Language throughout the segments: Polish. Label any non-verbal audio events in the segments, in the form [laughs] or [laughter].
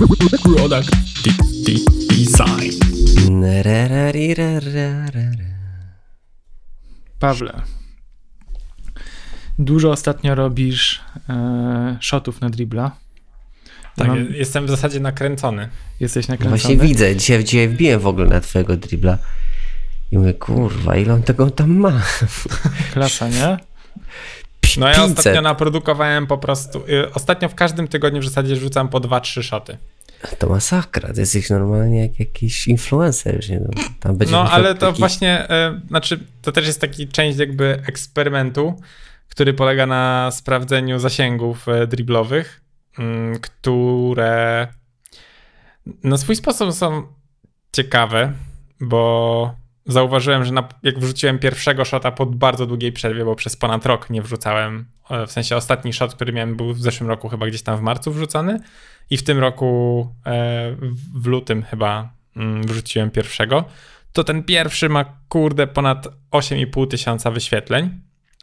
Product Design. Pawle, dużo ostatnio robisz e, shotów na dribla. Tak, Mam- jestem w zasadzie nakręcony. Jesteś nakręcony? Właśnie widzę, dzisiaj, dzisiaj wbiłem w ogóle na twojego dribla i mówię, kurwa, ile on tego tam ma? Klasa, nie? No ja 500. ostatnio naprodukowałem po prostu, y, ostatnio w każdym tygodniu w zasadzie rzucam po 2-3 szoty. To masakra, ty jesteś normalnie jak jakiś influencer, już nie? No, tam będzie No ale to taki- właśnie, y, znaczy to też jest taki część jakby eksperymentu, który polega na sprawdzeniu zasięgów y, driblowych, mm, które na swój sposób są ciekawe, bo zauważyłem, że na, jak wrzuciłem pierwszego shota po bardzo długiej przerwie, bo przez ponad rok nie wrzucałem, e, w sensie ostatni shot, który miałem był w zeszłym roku chyba gdzieś tam w marcu wrzucony i w tym roku e, w- lutym chyba mm, wrzuciłem pierwszego, to ten pierwszy ma kurde ponad 8,5 tysiąca wyświetleń,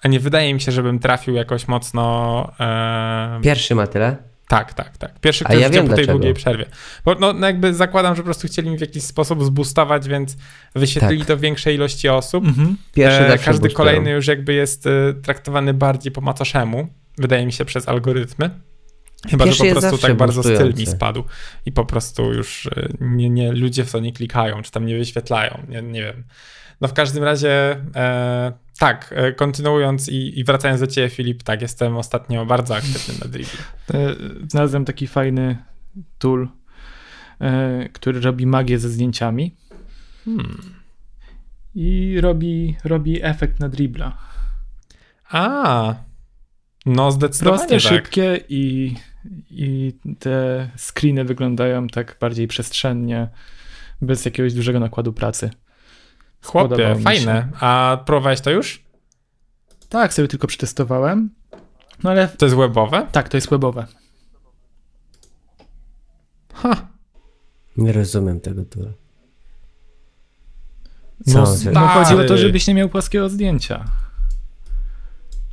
a nie wydaje mi się, żebym trafił jakoś mocno... E, Pierwszy ma tyle? tak, tak, tak. Pierwszy, A który ja wiem po tej dlaczego. długiej przerwie. Bo no, no jakby zakładam, że po prostu chcieli mi w jakiś sposób zbustować, więc wyświetlili Tak. to większej ilości osób. Mhm. Pierwszy E, każdy kolejny już jakby jest e, traktowany bardziej po macoszemu, wydaje mi się, przez algorytmy. Chyba, Pierwszy że po prostu tak bardzo styl mi spadł i po prostu już e, nie, nie, ludzie w to nie klikają, czy tam nie wyświetlają, nie, nie wiem. No w każdym razie e, tak, e, kontynuując i, i wracając do ciebie Filip, tak, jestem ostatnio bardzo aktywny na dribble. Znalazłem taki fajny tool, e, który robi magię ze zdjęciami Hmm. i robi, robi efekt na dribla. A, no zdecydowanie Proste, tak. szybkie i, i te screeny wyglądają tak bardziej przestrzennie, bez jakiegoś dużego nakładu pracy. Chłopie, fajne. A próbowałeś to już? Tak, sobie tylko przetestowałem. No ale To jest webowe? tak, to jest webowe. Ha, Nie rozumiem tego tu. No No chodzi o to, żebyś nie miał płaskiego zdjęcia.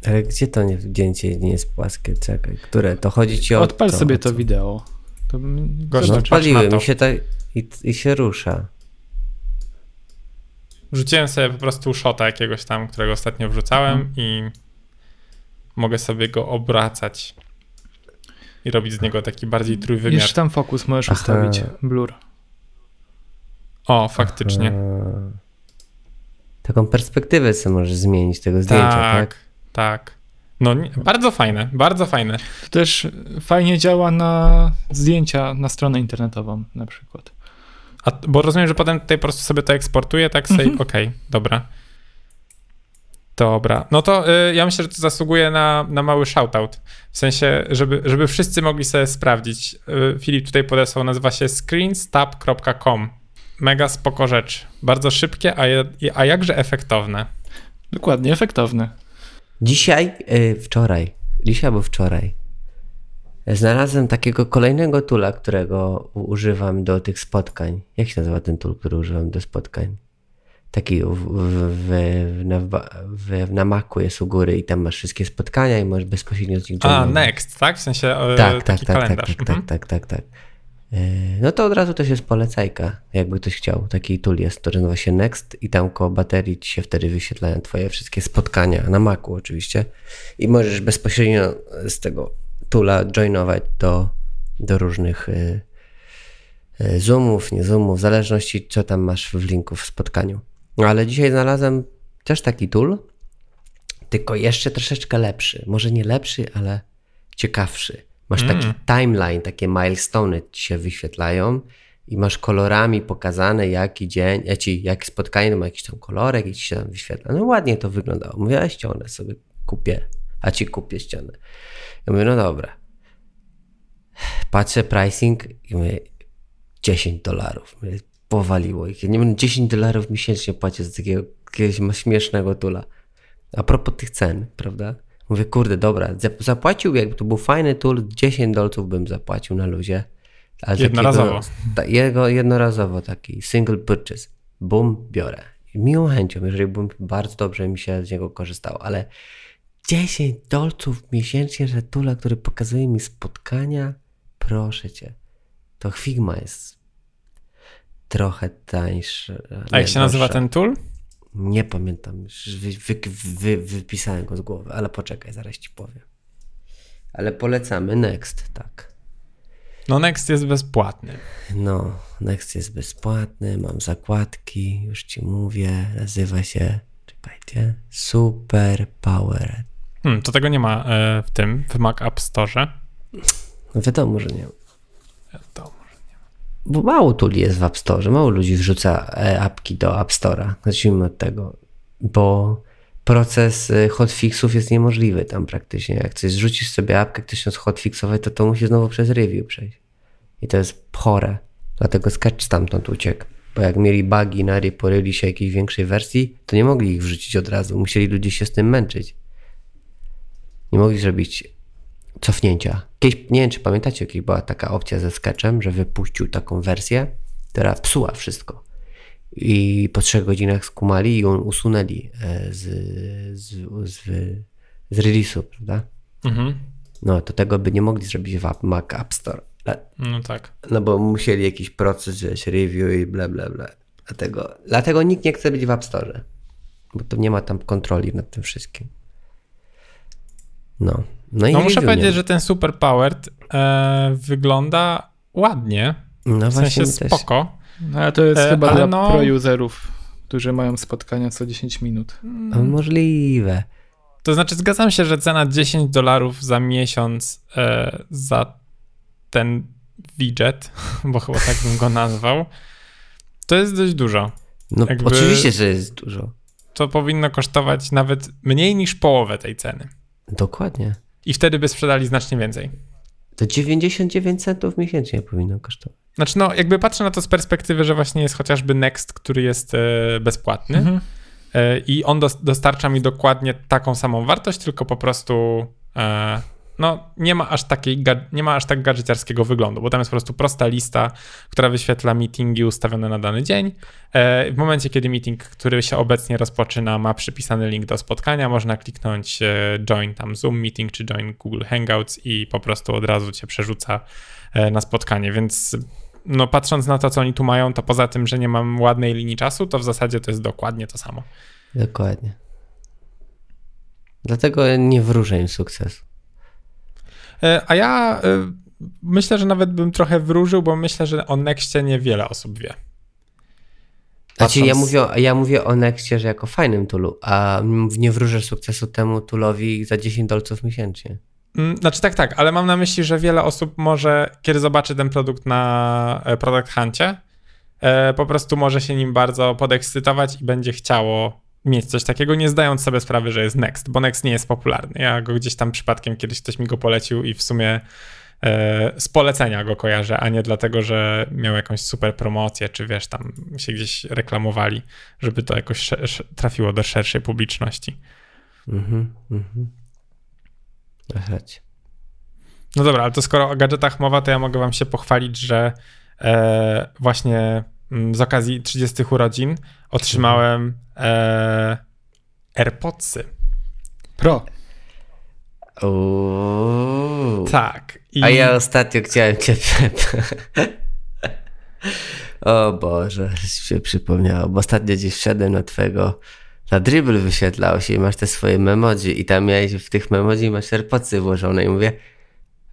Ale gdzie to nie, zdjęcie nie jest płaskie? Czekaj, które? To chodzi ci o Odpal to, sobie to co? wideo. To Gość, No odpaliłem to. i się, tak, i, i się rusza. Rzuciłem sobie po prostu shota jakiegoś tam, którego ostatnio wrzucałem Mhm. i mogę sobie go obracać i robić z niego taki bardziej trójwymiar. Jeszcze tam fokus możesz Aha. ustawić. Blur. O, faktycznie. A, taką perspektywę sobie możesz zmienić tego zdjęcia, tak? tak, tak. No, nie, bardzo fajne, bardzo fajne. To też fajnie działa na zdjęcia na stronę internetową na przykład. A, bo rozumiem, że potem tutaj po prostu sobie to eksportuję, tak sobie, Mhm. okej, dobra. Dobra, no to y, ja myślę, że to zasługuje na, na mały shoutout. W sensie, żeby, żeby wszyscy mogli sobie sprawdzić. Y, Filip tutaj podesłał, nazywa się screenstab.com. Mega spoko rzecz. Bardzo szybkie, a, je, a jakże efektowne. Dokładnie, efektowny. Dzisiaj, y, wczoraj, dzisiaj albo wczoraj, znalazłem takiego kolejnego tula, którego używam do tych spotkań. Jak się nazywa ten tool, który używam do spotkań? Taki w, w, w, na, w, na Macu jest u góry i tam masz wszystkie spotkania i możesz bezpośrednio z nich A. Next, tak? W sensie y, Tak, tak, tak, tak, kalendarz. tak, Mhm. tak, tak, tak, tak. E, No to od razu też jest polecajka, jakby ktoś chciał. Taki tool jest, który nazywa się Next i tam koło baterii ci się wtedy wyświetlają twoje wszystkie spotkania, na Macu oczywiście. I możesz bezpośrednio z tego toola joinować do, do różnych y, y, zoomów, nie zoomów, w zależności co tam masz w linku w spotkaniu. No ale dzisiaj znalazłem też taki tool, tylko jeszcze troszeczkę lepszy. Może nie lepszy, ale ciekawszy. Masz taki timeline, takie milestone ci się wyświetlają i masz kolorami pokazane jaki dzień, ja ci, jak spotkanie ma jakiś tam kolorek i ci się tam wyświetla. No ładnie to wyglądało. Mówię, a ściągnę sobie, kupię, a ci kupię ścianę. Ja mówię, no dobra. Patrzę pricing i mówię, 10 dolarów. Powaliło ich. Ja nie będę 10 dolarów miesięcznie płacić za takiego jakiegoś śmiesznego tula. A propos tych cen, prawda? Mówię, kurde, dobra, zap- zapłacił, jakby to był fajny tool, 10 dolców bym zapłacił na luzie. Ale Jednorazowo. Takiego, ta, jego, jednorazowo taki single purchase. Bum, biorę. Miłą chęcią, jeżeli bym bardzo dobrze mi się z niego korzystało, ale 10 dolców miesięcznie za tula, który pokazuje mi spotkania, proszę cię. to Figma jest trochę tańszy. A jak się nazywa ten tool? Nie pamiętam, już wy, wy, wy, wypisałem go z głowy, ale poczekaj, zaraz ci powiem. Ale polecamy Next, tak. No Next jest bezpłatny. No, Next jest bezpłatny, mam zakładki, już ci mówię, nazywa się, czekajcie, Super Power. Hmm, to tego nie ma e, w tym, w Mac App Store. No wiadomo, że nie. Wiadomo. Bo mało tuli jest w App Store, mało ludzi wrzuca e, apki do App Store'a. Zacznijmy od tego, bo proces e, hotfixów jest niemożliwy tam praktycznie. Jak coś zrzucisz sobie apkę, ktoś ją hotfixować, to to musi znowu przez review przejść. I to jest chore. Dlatego Sketch stamtąd uciekł. Bo jak mieli bugi na poryli się jakiejś większej wersji, to nie mogli ich wrzucić od razu. Musieli ludzie się z tym męczyć. Nie mogli zrobić cofnięcia. Kiedyś, nie wiem, czy pamiętacie, jakaś była taka opcja ze Sketchem, że wypuścił taką wersję, która psuła wszystko. I po trzech godzinach skumali i ją usunęli e, z, z, z, z release'u, prawda? Mhm. No, to tego by nie mogli zrobić w App- Mac App Store. Le- No tak. No bo musieli jakiś proces, wiesz, review i bla bla bla. Dlatego, dlatego nikt nie chce być w App Store. Bo to nie ma tam kontroli nad tym wszystkim. No. No, i No muszę powiedzieć, że ten Super Powered e, wygląda ładnie. No W sensie spoko. No, ale to jest E, chyba dla no- pro-userów, którzy mają spotkania co 10 minut. No, możliwe. To znaczy, zgadzam się, że cena 10 dolarów za miesiąc e, za ten widget, [laughs] bo chyba tak bym go nazwał, to jest dość dużo. No Jakby- oczywiście, że jest dużo. To powinno kosztować nawet mniej niż połowę tej ceny. Dokładnie. I wtedy by sprzedali znacznie więcej. To 99 centów miesięcznie powinno kosztować. Znaczy, no, jakby patrzę na to z perspektywy, że właśnie jest chociażby Next, który jest e, bezpłatny Mhm. e, i on dos- dostarcza mi dokładnie taką samą wartość, tylko po prostu e, no, nie ma aż takiej, nie ma aż tak gadżeciarskiego wyglądu, bo tam jest po prostu prosta lista, która wyświetla meetingi ustawione na dany dzień. E, w momencie, kiedy meeting, który się obecnie rozpoczyna, ma przypisany link do spotkania, można kliknąć e, join tam Zoom meeting czy join Google Hangouts i po prostu od razu cię przerzuca e, na spotkanie, więc no patrząc na to, co oni tu mają, to poza tym, że nie mam ładnej linii czasu, to w zasadzie to jest dokładnie to samo. Dokładnie. Dlatego nie wróżę im sukcesu. E, A ja e, myślę, że nawet bym trochę wróżył, bo myślę, że o Nexcie niewiele osób wie. Znaczy, ja mówię, o- ja mówię o Nexcie, że jako fajnym toolu, a nie wróżę sukcesu temu toolowi za 10 dolców miesięcznie. Mm, Znaczy tak, tak, ale mam na myśli, że wiele osób może, kiedy zobaczy ten produkt na e, Product Huncie, po prostu może się nim bardzo podekscytować i będzie chciało mieć coś takiego, nie zdając sobie sprawy, że jest Next, bo Next nie jest popularny. Ja go gdzieś tam przypadkiem kiedyś ktoś mi go polecił i w sumie e, z polecenia go kojarzę, a nie dlatego, że miał jakąś super promocję, czy wiesz, tam się gdzieś reklamowali, żeby to jakoś trafiło do szerszej publiczności. Mhm, mhm. Rację. No dobra, ale to skoro o gadżetach mowa, to ja mogę wam się pochwalić, że e, właśnie z okazji 30 urodzin otrzymałem e, AirPodsy. Pro. Uuu. Tak. I A ja ostatnio chciałem cię O Boże, się przypomniało, bo ostatnio gdzieś wszedłem na twojego, na dribble wyświetlał się i masz te swoje memoji i tam miałeś w tych memoji masz AirPodsy włożone i mówię,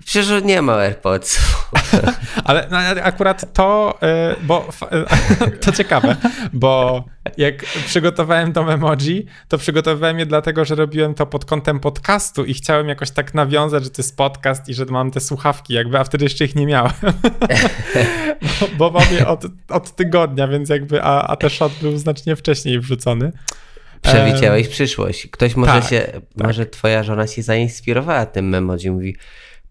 przecież nie ma AirPodsów. [laughs] Ale no, akurat to, e, bo [laughs] to ciekawe, bo jak przygotowałem to emoji, to przygotowywałem je dlatego, że robiłem to pod kątem podcastu i chciałem jakoś tak nawiązać, że to jest podcast i że mam te słuchawki jakby, a wtedy jeszcze ich nie miałem. [laughs] bo, bo mam je od, od tygodnia, więc jakby, a, a ten shot był znacznie wcześniej wrzucony. Przewidziałeś przyszłość. Ktoś może tak, się, może twoja żona się zainspirowała tym memoji, mówi,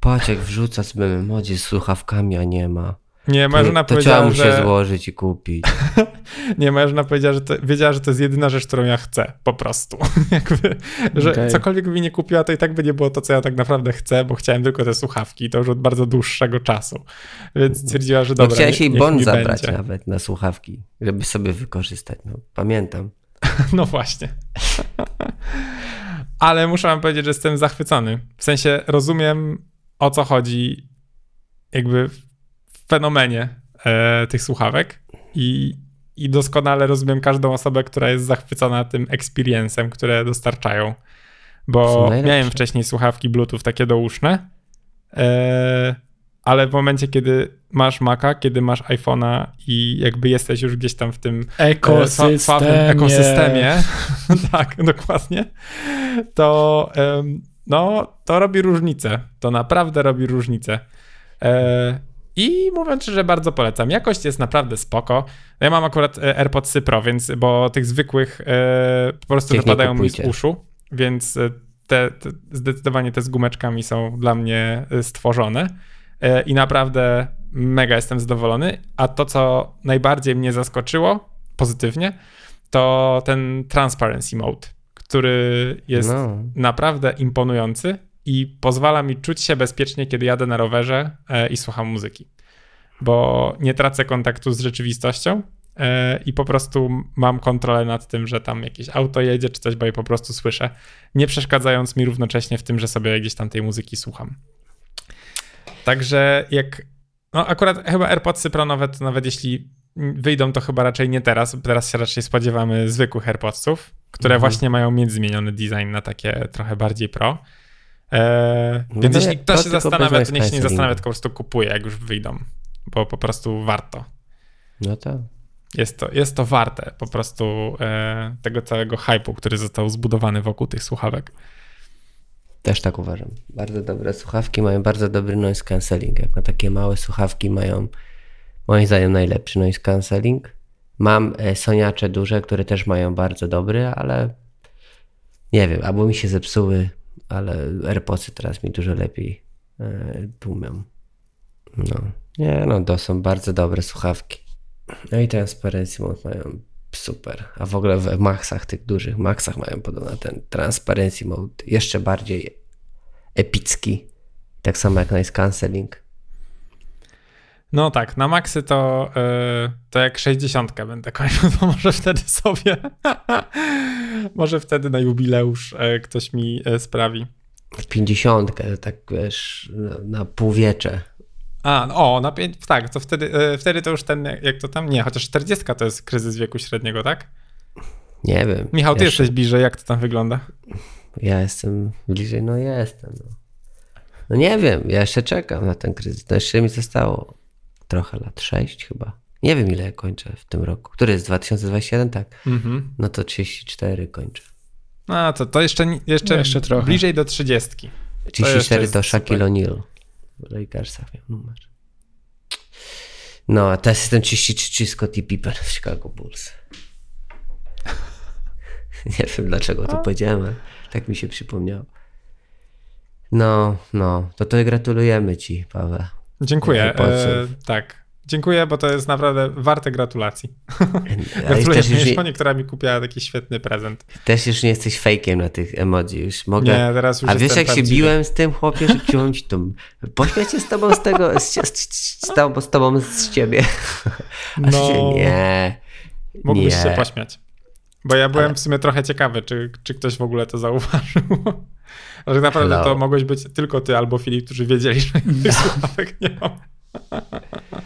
patrz jak wrzuca sobie memoji z słuchawkami, a nie ma. Nie, moja żona to, to powiedziała, mu się że... złożyć i kupić. [laughs] Nie, moja żona powiedziała, że to, wiedziała, że to jest jedyna rzecz, którą ja chcę, po prostu. [laughs] Jakby, że Okej. cokolwiek by mi nie kupiła, to i tak by nie było to, co ja tak naprawdę chcę, bo chciałem tylko te słuchawki i to już od bardzo dłuższego czasu. Więc stwierdziła, że No dobra, chciałeś nie, jej bon zabrać będzie. nawet na słuchawki, żeby sobie wykorzystać. No, pamiętam. [laughs] No właśnie. Ale muszę wam powiedzieć, że jestem zachwycony. W sensie rozumiem, o co chodzi jakby w fenomenie e, tych słuchawek i, i doskonale rozumiem każdą osobę, która jest zachwycona tym experience'em, które dostarczają. Bo miałem wcześniej słuchawki Bluetooth takie douszne, e, ale w momencie, kiedy masz Maca, kiedy masz iPhone'a i jakby jesteś już gdzieś tam w tym e, sła- sławnym Ekosystemie. ekosystemie, [laughs] tak, dokładnie, to em, no, to robi różnicę. To naprawdę robi różnicę. E, I mówiąc szczerze, bardzo polecam. Jakość jest naprawdę spoko. Ja mam akurat e, AirPodsy Pro, więc, bo tych zwykłych e, po prostu Tych wypadają mi z uszu, więc te, te, zdecydowanie te z gumeczkami są dla mnie stworzone. I naprawdę mega jestem zadowolony. A to, co najbardziej mnie zaskoczyło pozytywnie, to ten transparency mode, który jest No. naprawdę imponujący i pozwala mi czuć się bezpiecznie, kiedy jadę na rowerze e, i słucham muzyki. Bo nie tracę kontaktu z rzeczywistością e, i po prostu mam kontrolę nad tym, że tam jakieś auto jedzie czy coś, bo je po prostu słyszę, nie przeszkadzając mi równocześnie w tym, że sobie gdzieś tam tej muzyki słucham. Także jak. No, akurat chyba AirPodsy Pro nowe, to nawet jeśli wyjdą, to chyba raczej nie teraz. Teraz się raczej spodziewamy zwykłych AirPodsów, które Mhm. właśnie mają mieć zmieniony design na takie trochę bardziej pro. Eee, No więc jeśli ktoś się zastanawia, to niech się nie zastanawia, tylko po prostu kupuje, jak już wyjdą. Bo po prostu warto. No to. Jest to, jest to warte po prostu e, tego całego hypu, który został zbudowany wokół tych słuchawek. Też tak uważam. Bardzo dobre słuchawki mają bardzo dobry noise cancelling. Jak na takie małe słuchawki mają moim zdaniem najlepszy noise cancelling. Mam e, soniacze duże, które też mają bardzo dobry, ale nie wiem, albo mi się zepsuły, ale AirPodsy teraz mi dużo lepiej e, tłumią. No. Nie, no to są bardzo dobre słuchawki. No i Transparency Mode mają super. A w ogóle w Maxach, tych dużych Maxach mają podobno ten Transparency Mode jeszcze bardziej epicki. Tak samo jak Noise Cancelling. No tak, na maksy to, e, to jak 60 będę kończył, to może wtedy sobie, [laughs] może wtedy na jubileusz e, ktoś mi e, sprawi. W 50, tak wiesz, na, na półwiecze. A, no, o, na tak, to wtedy, e, wtedy to już ten, jak to tam, nie, chociaż 40 to jest kryzys wieku średniego, tak? Nie wiem. Michał, ty jeszcze, jesteś bliżej, jak to tam wygląda? Ja jestem bliżej, no jestem. No. no nie wiem, ja jeszcze czekam na ten kryzys. No jeszcze mi zostało trochę lat, 6 chyba. Nie wiem ile kończę w tym roku. Który jest 2021? Tak. Mhm. No to 34 kończę. No to, to jeszcze, jeszcze, jeszcze trochę. bliżej do 30. 34 jest to Shaquille. O'Neal. W Lakersach miał numer. No, a teraz jestem 33 Scottie Pippen w Chicago Bulls. [laughs] Nie wiem dlaczego to powiedziałem, ale tak mi się przypomniało. No, no, to to gratulujemy ci, Paweł. Dziękuję, e, tak. Dziękuję, bo to jest naprawdę warte gratulacji. [laughs] Gratuluję też już, mojej nie, żonie, która mi kupiła taki świetny prezent. też już nie jesteś fejkiem na tych emoji, już mogę... Nie, teraz już A wiesz jak się prawdziwy. biłem z tym chłopie, że ci to... Pośmiać się z tobą z tego, z, z, z, z, tobą, z tobą z ciebie. [laughs] A No. się, nie, Mógłbyś nie. się pośmiać. Bo ja byłem w sumie trochę ciekawy, czy, czy ktoś w ogóle to zauważył. [laughs] Ale tak naprawdę Hello. to mogłeś być tylko ty albo Filip, którzy wiedzieli, że [laughs] tych słuchawek nie mam.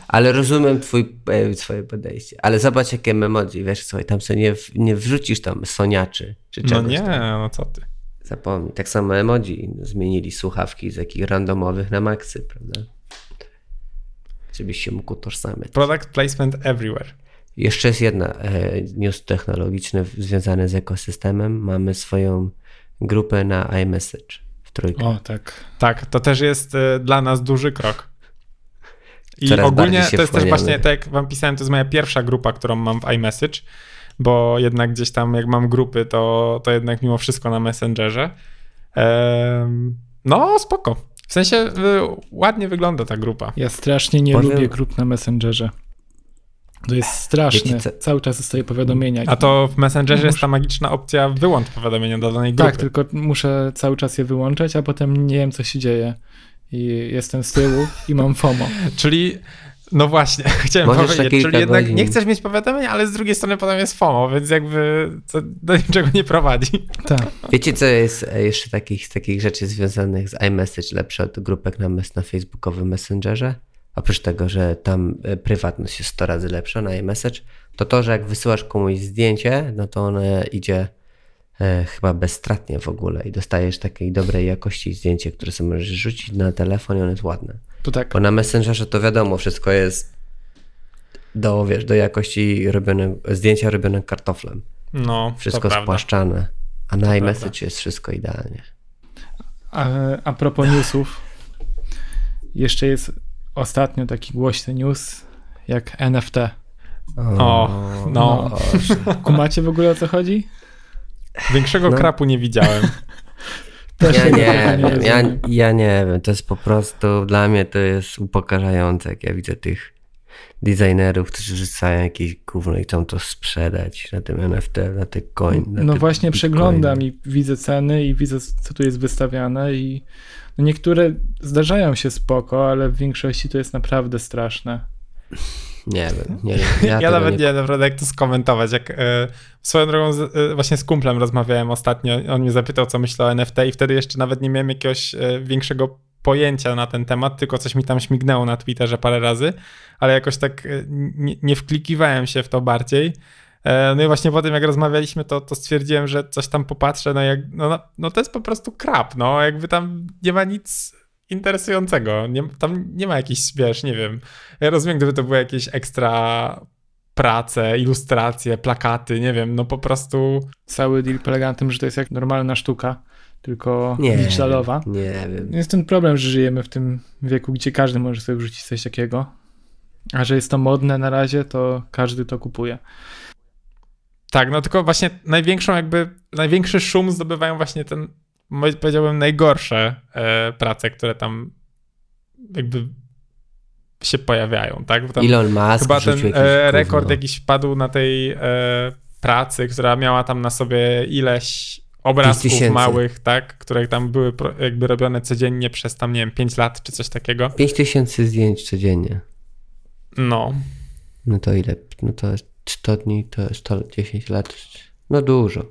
Ale rozumiem twój, e, twoje podejście. Ale zobacz jakie emoji, wiesz, słuchaj, tam sobie nie, nie wrzucisz tam soniaczy, czy No czegoś nie, tam. no co ty. Zapomnij. Tak samo emoji zmienili słuchawki z jakich randomowych na maksy, prawda? Żebyś się mógł utożsamiać. Product placement everywhere. Jeszcze jest jedna e, news technologiczny związany z ekosystemem. Mamy swoją grupę na iMessage w trójkę. O, tak. Tak, to też jest e, dla nas duży krok. I Coraz ogólnie to jest też właśnie, tak jak wam pisałem, to jest moja pierwsza grupa, którą mam w iMessage, bo jednak gdzieś tam jak mam grupy, to, to jednak mimo wszystko na Messengerze. Em, no, spoko. W sensie y, ładnie wygląda ta grupa. Ja strasznie nie Powiem- lubię grup na Messengerze. To jest straszne. Wiecie Cały czas dostaję powiadomienia. A to w Messengerze jest ta magiczna opcja wyłącz powiadomienia do danej grupy. Tak, tylko muszę cały czas je wyłączać, a potem nie wiem, co się dzieje. I jestem z tyłu i mam FOMO. [laughs] Czyli, no właśnie, [laughs] chciałem Możesz powiedzieć, czyli jednak godzin. nie chcesz mieć powiadomienia, ale z drugiej strony potem jest FOMO, więc jakby to do niczego nie prowadzi. [laughs] Tak. Wiecie, co jest e, jeszcze takich, z takich rzeczy związanych z iMessage lepsze od grupek na, na facebookowym Messengerze? Oprócz tego, że tam e, prywatność jest 100 razy lepsza na iMessage, to to, że jak wysyłasz komuś zdjęcie, no to one idzie e, chyba bezstratnie w ogóle i dostajesz takiej dobrej jakości zdjęcie, które sobie możesz rzucić na telefon i ono jest ładne. To tak, Bo na Messengerze to wiadomo, wszystko jest do, wiesz, do jakości robione, zdjęcia robione kartoflem. No, Wszystko prawda. spłaszczane. A na iMessage jest wszystko idealnie. a, a propos newsów, jeszcze jest ostatnio taki głośny news jak NFT. O, no. [laughs] Kumacie w ogóle o co chodzi? Większego No. krapu nie widziałem. [laughs] Też Ja nie trochę wiem, ja, ja nie wiem, to jest po prostu, dla mnie to jest upokarzające, jak ja widzę tych designerów, którzy rzucają jakieś gówno i chcą to sprzedać na tym NFT, na te coin. na No te właśnie bitcoiny. przeglądam i widzę ceny i widzę co tu jest wystawiane i no niektóre zdarzają się spoko, ale w większości to jest naprawdę straszne. Nie wiem, nie wiem. Ja, [laughs] Ja, nawet nie... nie wiem naprawdę jak to skomentować. Jak, e, swoją drogą z, e, właśnie z kumplem rozmawiałem ostatnio, on mnie zapytał co myślę o NFT i wtedy jeszcze nawet nie miałem jakiegoś e, większego pojęcia na ten temat, tylko coś mi tam śmignęło na Twitterze parę razy, ale jakoś tak nie, nie wklikiwałem się w to bardziej. E, No i właśnie po tym, jak rozmawialiśmy, to, to stwierdziłem, że coś tam popatrzę, no jak, no, no, no to jest po prostu krap, no jakby tam nie ma nic interesującego, nie, tam nie ma jakichś, wiesz, nie wiem, ja rozumiem, gdyby to były jakieś ekstra prace, ilustracje, plakaty, nie wiem, no po prostu Cały deal polega na tym, że to jest jak normalna sztuka, tylko Nie, digitalowa. nie wiem. Jest ten problem, że żyjemy w tym wieku, gdzie każdy może sobie wrzucić coś takiego. A że jest to modne na razie, to każdy to kupuje. Tak, no tylko właśnie największą jakby, największy szum zdobywają właśnie ten, powiedziałbym, najgorsze e, prace, które tam jakby się pojawiają, tak? Tam Elon Musk chyba ten jakieś e, rekord gówno. jakiś wpadł na tej e, pracy, która miała tam na sobie ileś obrazków tysięcy. małych, tak? Które tam były pro, jakby robione codziennie przez tam, nie wiem, 5 lat czy coś takiego. 5000 zdjęć codziennie. No, No to ile? No to 100 dni, to 110 lat. No dużo.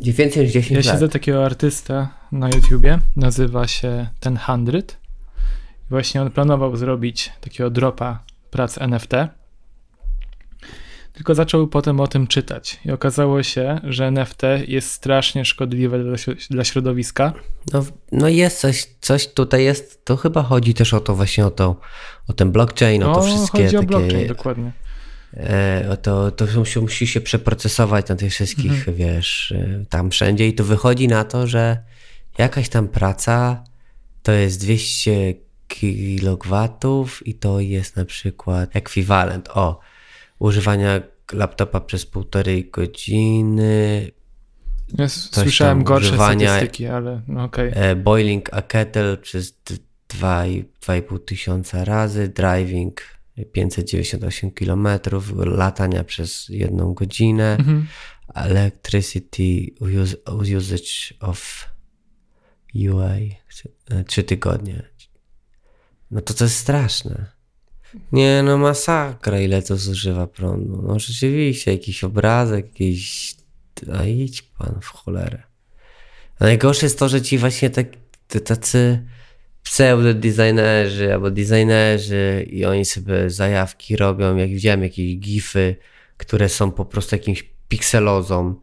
Więcej niż 10 Ja lat. śledzę takiego artystę na YouTubie, nazywa się Ten Hundred. I Właśnie on planował zrobić takiego dropa prac NFT. Tylko zaczął potem o tym czytać i okazało się, że NFT jest strasznie szkodliwe dla, śro- dla środowiska. No, no jest coś, coś tutaj jest, to chyba chodzi też o to właśnie o to, o ten blockchain, o to wszystkie chodzi o takie, blockchain, dokładnie. E, to, to musi, się przeprocesować na tych wszystkich, Mhm. wiesz, e, tam wszędzie i to wychodzi na to, że jakaś tam praca to jest 200 kilowatów i to jest na przykład ekwiwalent, o, używania laptopa przez półtorej godziny, Ja słyszałem gorsze używania- statystyki, ale no okej. E, boiling a kettle przez d- dwa i- 2,5 tysiąca razy, driving 598 km, latania przez jedną godzinę, Mhm. electricity use, usage of UA 3 tygodnie. No to to jest straszne. Nie no masakra ile to zużywa prądu. No rzeczywiście jakiś obrazek, jakiś... A idź pan w cholerę. A najgorsze jest to, że ci właśnie tak, tacy pseudo-designerzy albo designerzy i oni sobie zajawki robią, jak widziałem jakieś gify, które są po prostu jakimś pikselozą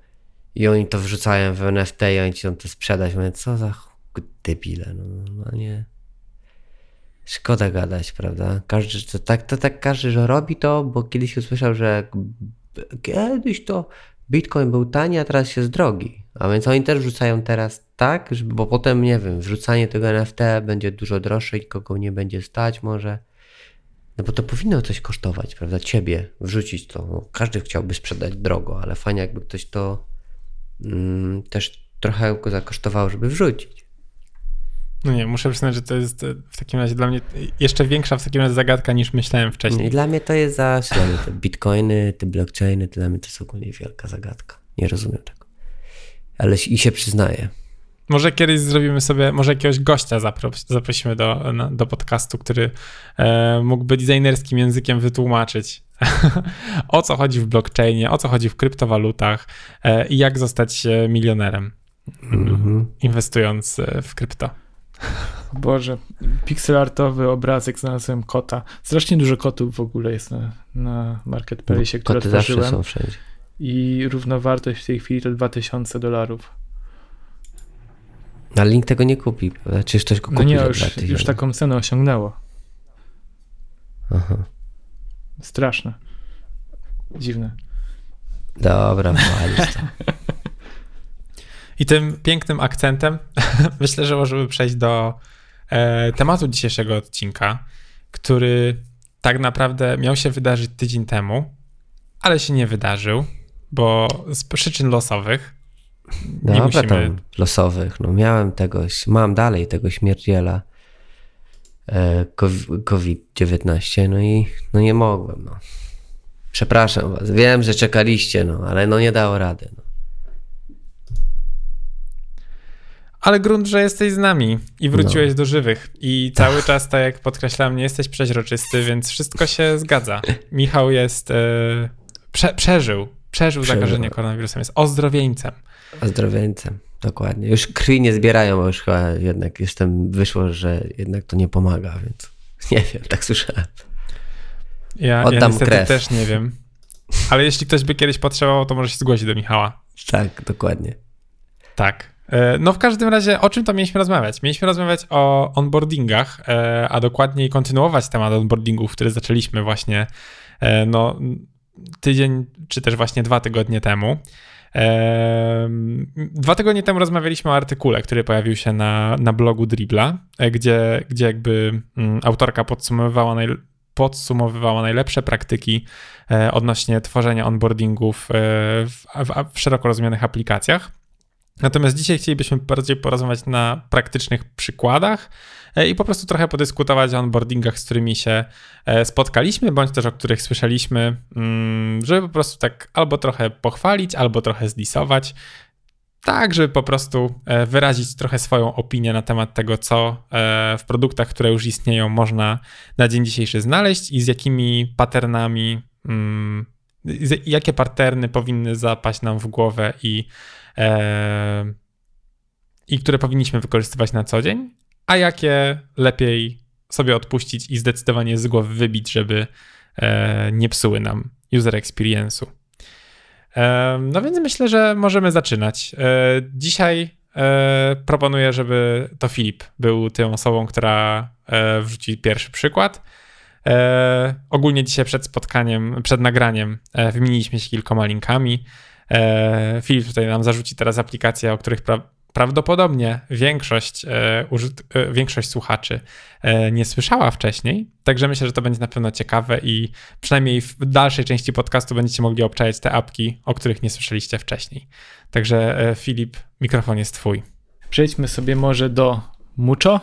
i oni to wrzucają w NFT i oni chcą to sprzedać. Mówię, co za debile, no, no nie. Szkoda gadać, prawda? Każdy, to tak, to tak każdy, że robi to, bo kiedyś usłyszał, że kiedyś to Bitcoin był tani, a teraz jest drogi. A więc oni też wrzucają teraz tak, bo potem, nie wiem, wrzucanie tego NFT będzie dużo droższe i kogo nie będzie stać może. No bo to powinno coś kosztować, prawda? Ciebie wrzucić to. No, każdy chciałby sprzedać drogo, ale fajnie jakby ktoś to mm, też trochę go zakosztowało, żeby wrzucić. no nie, muszę przyznać, że to jest e, w takim razie dla mnie jeszcze większa w takim razie zagadka niż myślałem I wcześniej. dla mnie to jest za te bitcoiny, te blockchainy, to dla mnie to jest ogólnie wielka zagadka. Nie rozumiem tego. Ale i się przyznaję. Może kiedyś zrobimy sobie, może jakiegoś gościa zapro- zaprosimy do, na, do podcastu, który e, mógłby designerskim językiem wytłumaczyć, [laughs] o co chodzi w blockchainie, o co chodzi w kryptowalutach e, i jak zostać e, milionerem, Mhm. inwestując e, w krypto. [laughs] Boże, pixelartowy obrazek znalazłem kota. Strasznie dużo kotów w ogóle jest na, na marketplace, które Koty zawsze otworzyłem. są wszędzie. I równowartość w tej chwili to 2000 dolarów. Ale link tego nie kupi? Czyż ktoś go No kupi nie, za już, 2000? już taką cenę osiągnęło. Aha. Straszne. Dziwne. Dobra, [laughs] to. I tym pięknym akcentem [laughs] myślę, że możemy przejść do e, tematu dzisiejszego odcinka, który tak naprawdę miał się wydarzyć tydzień temu, ale się nie wydarzył, bo z przyczyn losowych nie Dobra, musimy. tam losowych. No miałem tegoś, mam dalej tego śmierdziela e, kowi- COVID-19, no i no nie mogłem, no. Przepraszam was, wiem, że czekaliście, no, ale no nie dało rady, no. Ale grunt, że jesteś z nami i wróciłeś do żywych. I cały czas, tak jak podkreślam, nie jesteś przeźroczysty, więc wszystko się zgadza. Michał jest. E, prze, przeżył. Przeżył Przeżył. zakażenie koronawirusem, jest ozdrowieńcem. Ozdrowieńcem, dokładnie. Już krwi nie zbierają, bo już chyba jednak jestem, wyszło, że jednak to nie pomaga, więc [laughs] nie wiem, tak słyszałem. Ja, ja Oddam niestety krew. też nie wiem. Ale jeśli ktoś by kiedyś potrzebował, to może się zgłosić do Michała. Tak, dokładnie. Tak. E, No w każdym razie, o czym to mieliśmy rozmawiać? Mieliśmy rozmawiać o onboardingach, e, a dokładniej kontynuować temat onboardingów, który zaczęliśmy właśnie e, no, tydzień, czy też właśnie dwa tygodnie temu. Dwa tygodnie temu rozmawialiśmy o artykule, który pojawił się na, na blogu Dribla, e, gdzie, gdzie jakby mm, autorka podsumowywała, najl- podsumowywała najlepsze praktyki e, odnośnie tworzenia onboardingów e, w, w, w szeroko rozumianych aplikacjach. Natomiast dzisiaj chcielibyśmy bardziej porozmawiać na praktycznych przykładach i po prostu trochę podyskutować o onboardingach, z którymi się e, spotkaliśmy, bądź też o których słyszeliśmy, mm, żeby po prostu tak albo trochę pochwalić, albo trochę zdisować. Tak, żeby po prostu e, wyrazić trochę swoją opinię na temat tego, co e, w produktach, które już istnieją, można na dzień dzisiejszy znaleźć i z jakimi patternami, mm, jakie patterny powinny zapaść nam w głowę i e, i które powinniśmy wykorzystywać na co dzień, a jakie lepiej sobie odpuścić i zdecydowanie z głowy wybić, żeby e, nie psuły nam user experience'u. E, no więc myślę, że możemy zaczynać. E, dzisiaj proponuję, żeby to Filip był tą osobą, która wrzuci pierwszy przykład. Ogólnie dzisiaj przed spotkaniem, przed nagraniem wymieniliśmy się kilkoma linkami. Filip tutaj nam zarzuci teraz aplikacje, o których prawdopodobnie większość, e, e, większość słuchaczy e, nie słyszała wcześniej. Także myślę, że to będzie na pewno ciekawe i przynajmniej w dalszej części podcastu będziecie mogli obczajać te apki, o których nie słyszeliście wcześniej. Także Filip, mikrofon jest twój. Przejdźmy sobie może do Mucho.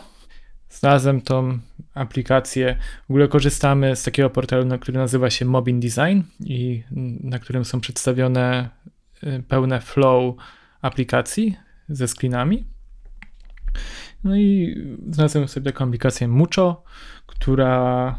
Znalazłem tą aplikację. W ogóle korzystamy z takiego portalu, na który nazywa się Mobin Design i na którym są przedstawione pełne flow aplikacji ze screenami. No i znalazłem sobie taką aplikację Mucho, która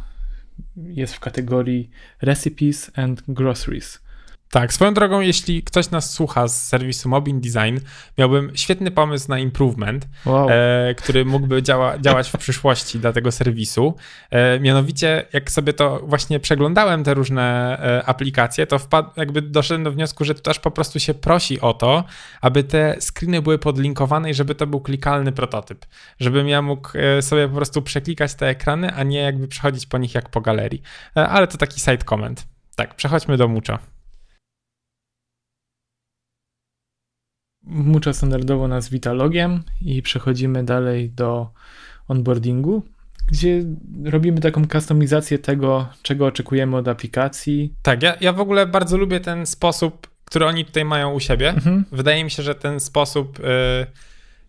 jest w kategorii Recipes and Groceries. Tak, swoją drogą, jeśli ktoś nas słucha z serwisu Mobin Design, miałbym świetny pomysł na improvement, Wow. e, który mógłby działa, działać w przyszłości dla tego serwisu. E, mianowicie, jak sobie to właśnie przeglądałem, te różne e, aplikacje, to wpad, jakby doszedłem do wniosku, że to aż po prostu się prosi o to, aby te screeny były podlinkowane i żeby to był klikalny prototyp. Żebym ja mógł e, sobie po prostu przeklikać te ekrany, a nie jakby przechodzić po nich jak po galerii. E, ale to taki side comment. Tak, przechodźmy do Mucho. Mucho standardowo nas wita logiem i przechodzimy dalej do onboardingu, gdzie robimy taką kustomizację tego, czego oczekujemy od aplikacji. Tak, ja, ja w ogóle bardzo lubię ten sposób, który oni tutaj mają u siebie. Mhm. Wydaje mi się, że ten sposób. y,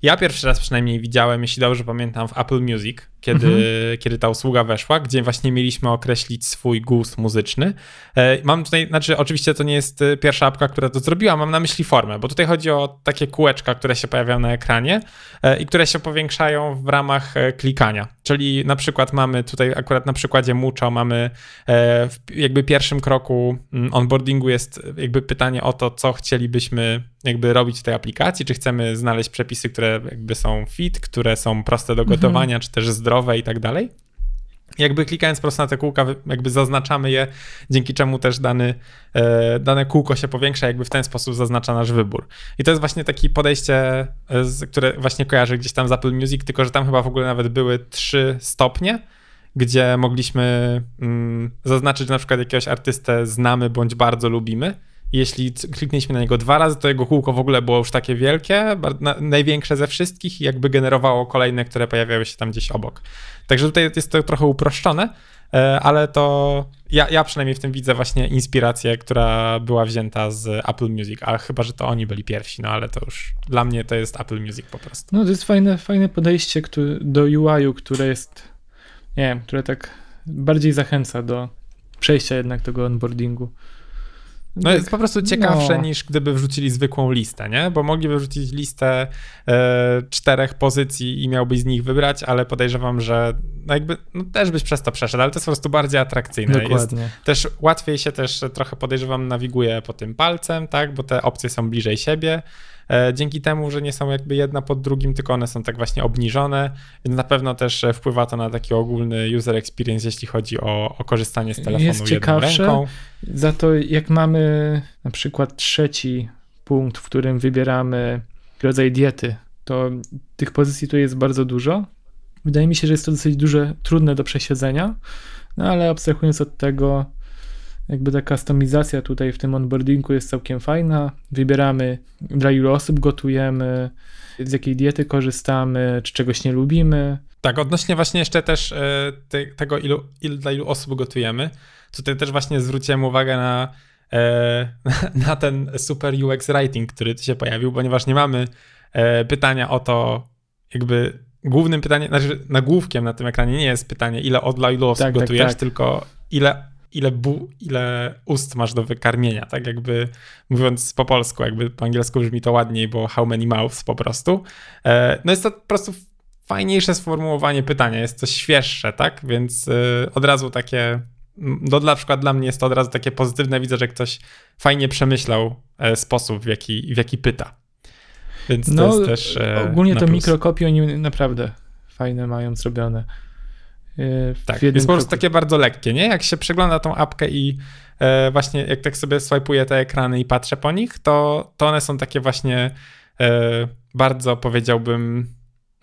ja pierwszy raz przynajmniej widziałem, jeśli dobrze pamiętam, w Apple Music. Kiedy, mhm. kiedy ta usługa weszła, gdzie właśnie mieliśmy określić swój gust muzyczny. E, mam tutaj, znaczy oczywiście to nie jest e, pierwsza apka, która to zrobiła, mam na myśli formę, bo tutaj chodzi o takie kółeczka, które się pojawiają na ekranie e, i które się powiększają w ramach klikania. Czyli na przykład mamy tutaj akurat na przykładzie Mucho mamy w jakby pierwszym kroku mm, onboardingu jest jakby pytanie o to, co chcielibyśmy jakby robić w tej aplikacji, czy chcemy znaleźć przepisy, które jakby są fit, które są proste do mhm. gotowania, mhm. czy też zdrowe i tak dalej. Jakby klikając prosto na te kółka, jakby zaznaczamy je, dzięki czemu też dany, e, dane kółko się powiększa, jakby w ten sposób zaznacza nasz wybór. I to jest właśnie takie podejście, e, które właśnie kojarzę gdzieś tam z Apple Music, tylko że tam chyba w ogóle nawet były trzy stopnie, gdzie mogliśmy mm, zaznaczyć, że na przykład jakiegoś artystę znamy bądź bardzo lubimy jeśli kliknęliśmy na niego dwa razy, to jego kółko w ogóle było już takie wielkie, największe ze wszystkich i jakby generowało kolejne, które pojawiały się tam gdzieś obok. Także tutaj jest to trochę uproszczone, e, ale to ja, ja przynajmniej w tym widzę właśnie inspirację, która była wzięta z Apple Music, a chyba, że to oni byli pierwsi, no ale to już dla mnie to jest Apple Music po prostu. No to jest fajne, fajne podejście do UI-u, które jest, nie wiem, które tak bardziej zachęca do przejścia jednak tego onboardingu. No jest po prostu ciekawsze no. niż gdyby wrzucili zwykłą listę, nie? Bo mogliby wrzucić listę e, czterech pozycji i miałbyś z nich wybrać, ale podejrzewam, że no jakby no też byś przez to przeszedł, ale to jest po prostu bardziej atrakcyjne. Dokładnie. Jest też łatwiej się też trochę podejrzewam nawiguje po tym palcem, tak? Bo te opcje są bliżej siebie. E, dzięki temu, że nie są jakby jedna pod drugim, tylko one są tak właśnie obniżone, więc na pewno też e, wpływa to na taki ogólny user experience, jeśli chodzi o, o korzystanie z telefonu Jest ciekawsze, ręką. Za to jak mamy na przykład trzeci punkt, w którym wybieramy rodzaj diety, to tych pozycji tu jest bardzo dużo. Wydaje mi się, że jest to dosyć duże, trudne do przesiedzenia, no ale abstrahując od tego, jakby ta kustomizacja tutaj w tym onboardingu jest całkiem fajna. Wybieramy dla ilu osób gotujemy, z jakiej diety korzystamy, czy czegoś nie lubimy. Tak, odnośnie właśnie jeszcze też e, te, tego, ilu, ilu, dla ilu osób gotujemy, tutaj też właśnie zwróciłem uwagę na, e, [laughs] na ten super UX writing, który się pojawił, ponieważ nie mamy e, pytania o to, jakby głównym pytaniem, znaczy nagłówkiem na tym ekranie nie jest pytanie, ile od dla ilu osób tak, tak gotujesz, tak, tak. tylko ile ile, bu, ile ust masz do wykarmienia, tak jakby mówiąc po polsku, jakby po angielsku brzmi to ładniej, bo how many mouths po prostu. E, no jest to po prostu fajniejsze sformułowanie pytania, jest to świeższe, tak, więc e, od razu takie, no na przykład dla mnie jest to od razu takie pozytywne, widzę, że ktoś fajnie przemyślał e, sposób, w jaki, w jaki pyta. Więc to no, jest też. Ogólnie to mikrokopie oni naprawdę fajne mają zrobione. E, tak, jest po prostu takie bardzo lekkie, nie? Jak się przegląda tą apkę i e, właśnie jak tak sobie swajpuję te ekrany i patrzę po nich, to, to one są takie właśnie e, bardzo powiedziałbym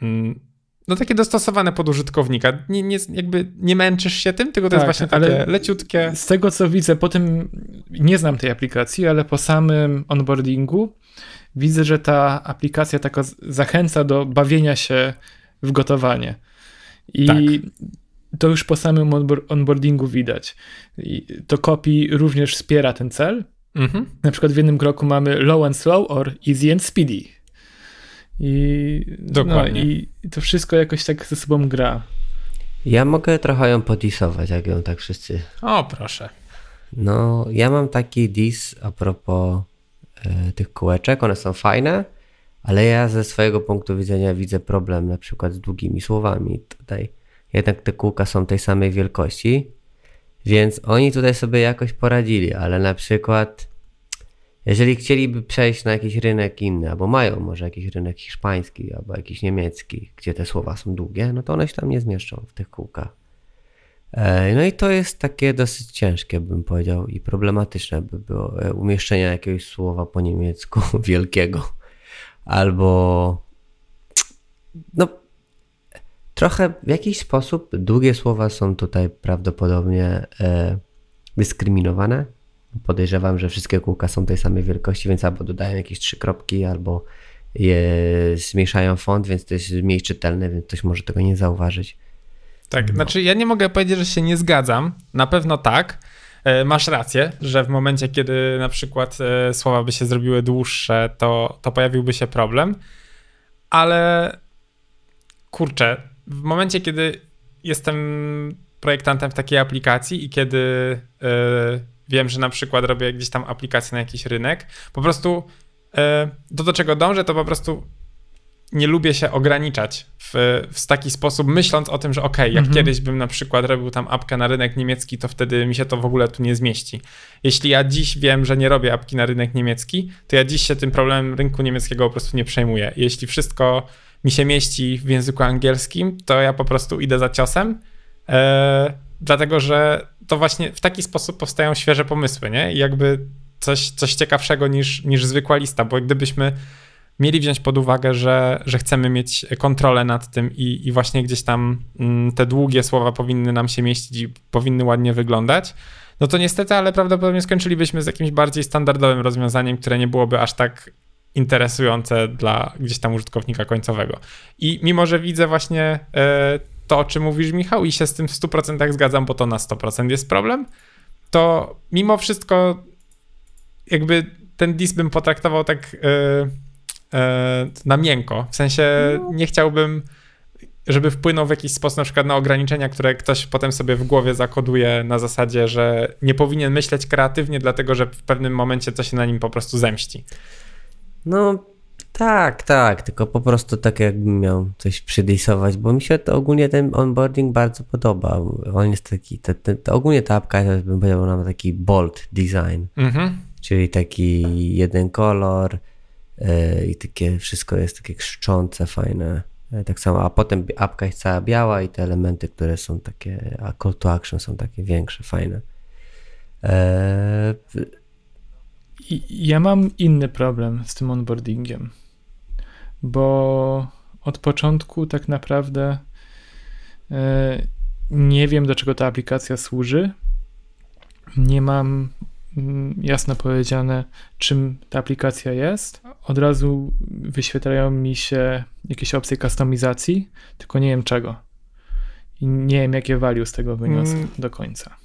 mm, no takie dostosowane pod użytkownika. Nie, nie, jakby nie męczysz się tym, tylko to tak, jest właśnie takie leciutkie. Z tego co widzę, po tym nie znam tej aplikacji, ale po samym onboardingu widzę, że ta aplikacja taka zachęca do bawienia się w gotowanie. I tak to już po samym onboardingu widać. I to copy również wspiera ten cel. Mhm. Na przykład w jednym kroku mamy low and slow or easy and speedy. I, Dokładnie. No, I to wszystko jakoś tak ze sobą gra. Ja mogę trochę ją podisować, jak ją tak wszyscy. O, proszę. No, ja mam taki dis a propos e, tych kółeczek. One są fajne, ale ja ze swojego punktu widzenia widzę problem na przykład z długimi słowami tutaj jednak te kółka są tej samej wielkości, więc oni tutaj sobie jakoś poradzili, ale na przykład jeżeli chcieliby przejść na jakiś rynek inny, albo mają może jakiś rynek hiszpański, albo jakiś niemiecki, gdzie te słowa są długie, no to one się tam nie zmieszczą w tych kółkach. E, no i to jest takie dosyć ciężkie, bym powiedział, i problematyczne by było e, umieszczenie jakiegoś słowa po niemiecku [laughs] wielkiego, albo no trochę w jakiś sposób długie słowa są tutaj prawdopodobnie e, dyskryminowane. Podejrzewam, że wszystkie kółka są tej samej wielkości, więc albo dodają jakieś trzy kropki, albo je zmniejszają font, więc to jest mniej czytelne, więc ktoś może tego nie zauważyć. Tak, no. znaczy ja nie mogę powiedzieć, że się nie zgadzam. Na pewno tak. E, masz rację, że w momencie, kiedy na przykład e, słowa by się zrobiły dłuższe, to, to pojawiłby się problem. Ale kurczę, w momencie, kiedy jestem projektantem w takiej aplikacji i kiedy y, wiem, że na przykład robię gdzieś tam aplikację na jakiś rynek, po prostu y, to, do czego dążę, to po prostu nie lubię się ograniczać w, w taki sposób, myśląc o tym, że ok, jak Mhm. kiedyś bym na przykład robił tam apkę na rynek niemiecki, to wtedy mi się to w ogóle tu nie zmieści. Jeśli ja dziś wiem, że nie robię apki na rynek niemiecki, to ja dziś się tym problemem rynku niemieckiego po prostu nie przejmuję. Jeśli wszystko mi się mieści w języku angielskim, to ja po prostu idę za ciosem, e, dlatego że to właśnie w taki sposób powstają świeże pomysły, nie? I jakby coś, coś ciekawszego niż, niż zwykła lista, bo gdybyśmy mieli wziąć pod uwagę, że, że chcemy mieć kontrolę nad tym i, i właśnie gdzieś tam mm, te długie słowa powinny nam się mieścić i powinny ładnie wyglądać, no to niestety, ale prawdopodobnie skończylibyśmy z jakimś bardziej standardowym rozwiązaniem, które nie byłoby aż tak interesujące dla gdzieś tam użytkownika końcowego. I mimo, że widzę właśnie e, to, o czym mówisz, Michał, i się z tym w 100% zgadzam, bo to na 100% jest problem, to mimo wszystko jakby ten dis bym potraktował tak e, e, na miękko. W sensie nie chciałbym, żeby wpłynął w jakiś sposób na przykład na ograniczenia, które ktoś potem sobie w głowie zakoduje na zasadzie, że nie powinien myśleć kreatywnie, dlatego że w pewnym momencie to się na nim po prostu zemści. No tak, tak, tylko po prostu tak jakbym miał coś przydisować, bo mi się to ogólnie ten onboarding bardzo podoba. On jest taki, te, te, to ogólnie ta apka to bym powiedział, ma taki bold design, Mhm. czyli taki jeden kolor e, i takie wszystko jest takie krzyczące, fajne. E, Tak samo, a potem apka jest cała biała i te elementy, które są takie, a call to action są takie większe, fajne. I ja mam inny problem z tym onboardingiem, bo od początku tak naprawdę e, nie wiem, do czego ta aplikacja służy. Nie mam mm, jasno powiedziane, czym ta aplikacja jest. Od razu wyświetlają mi się jakieś opcje kustomizacji, tylko nie wiem czego. I nie wiem, jakie value z tego wyniosę Mm. do końca.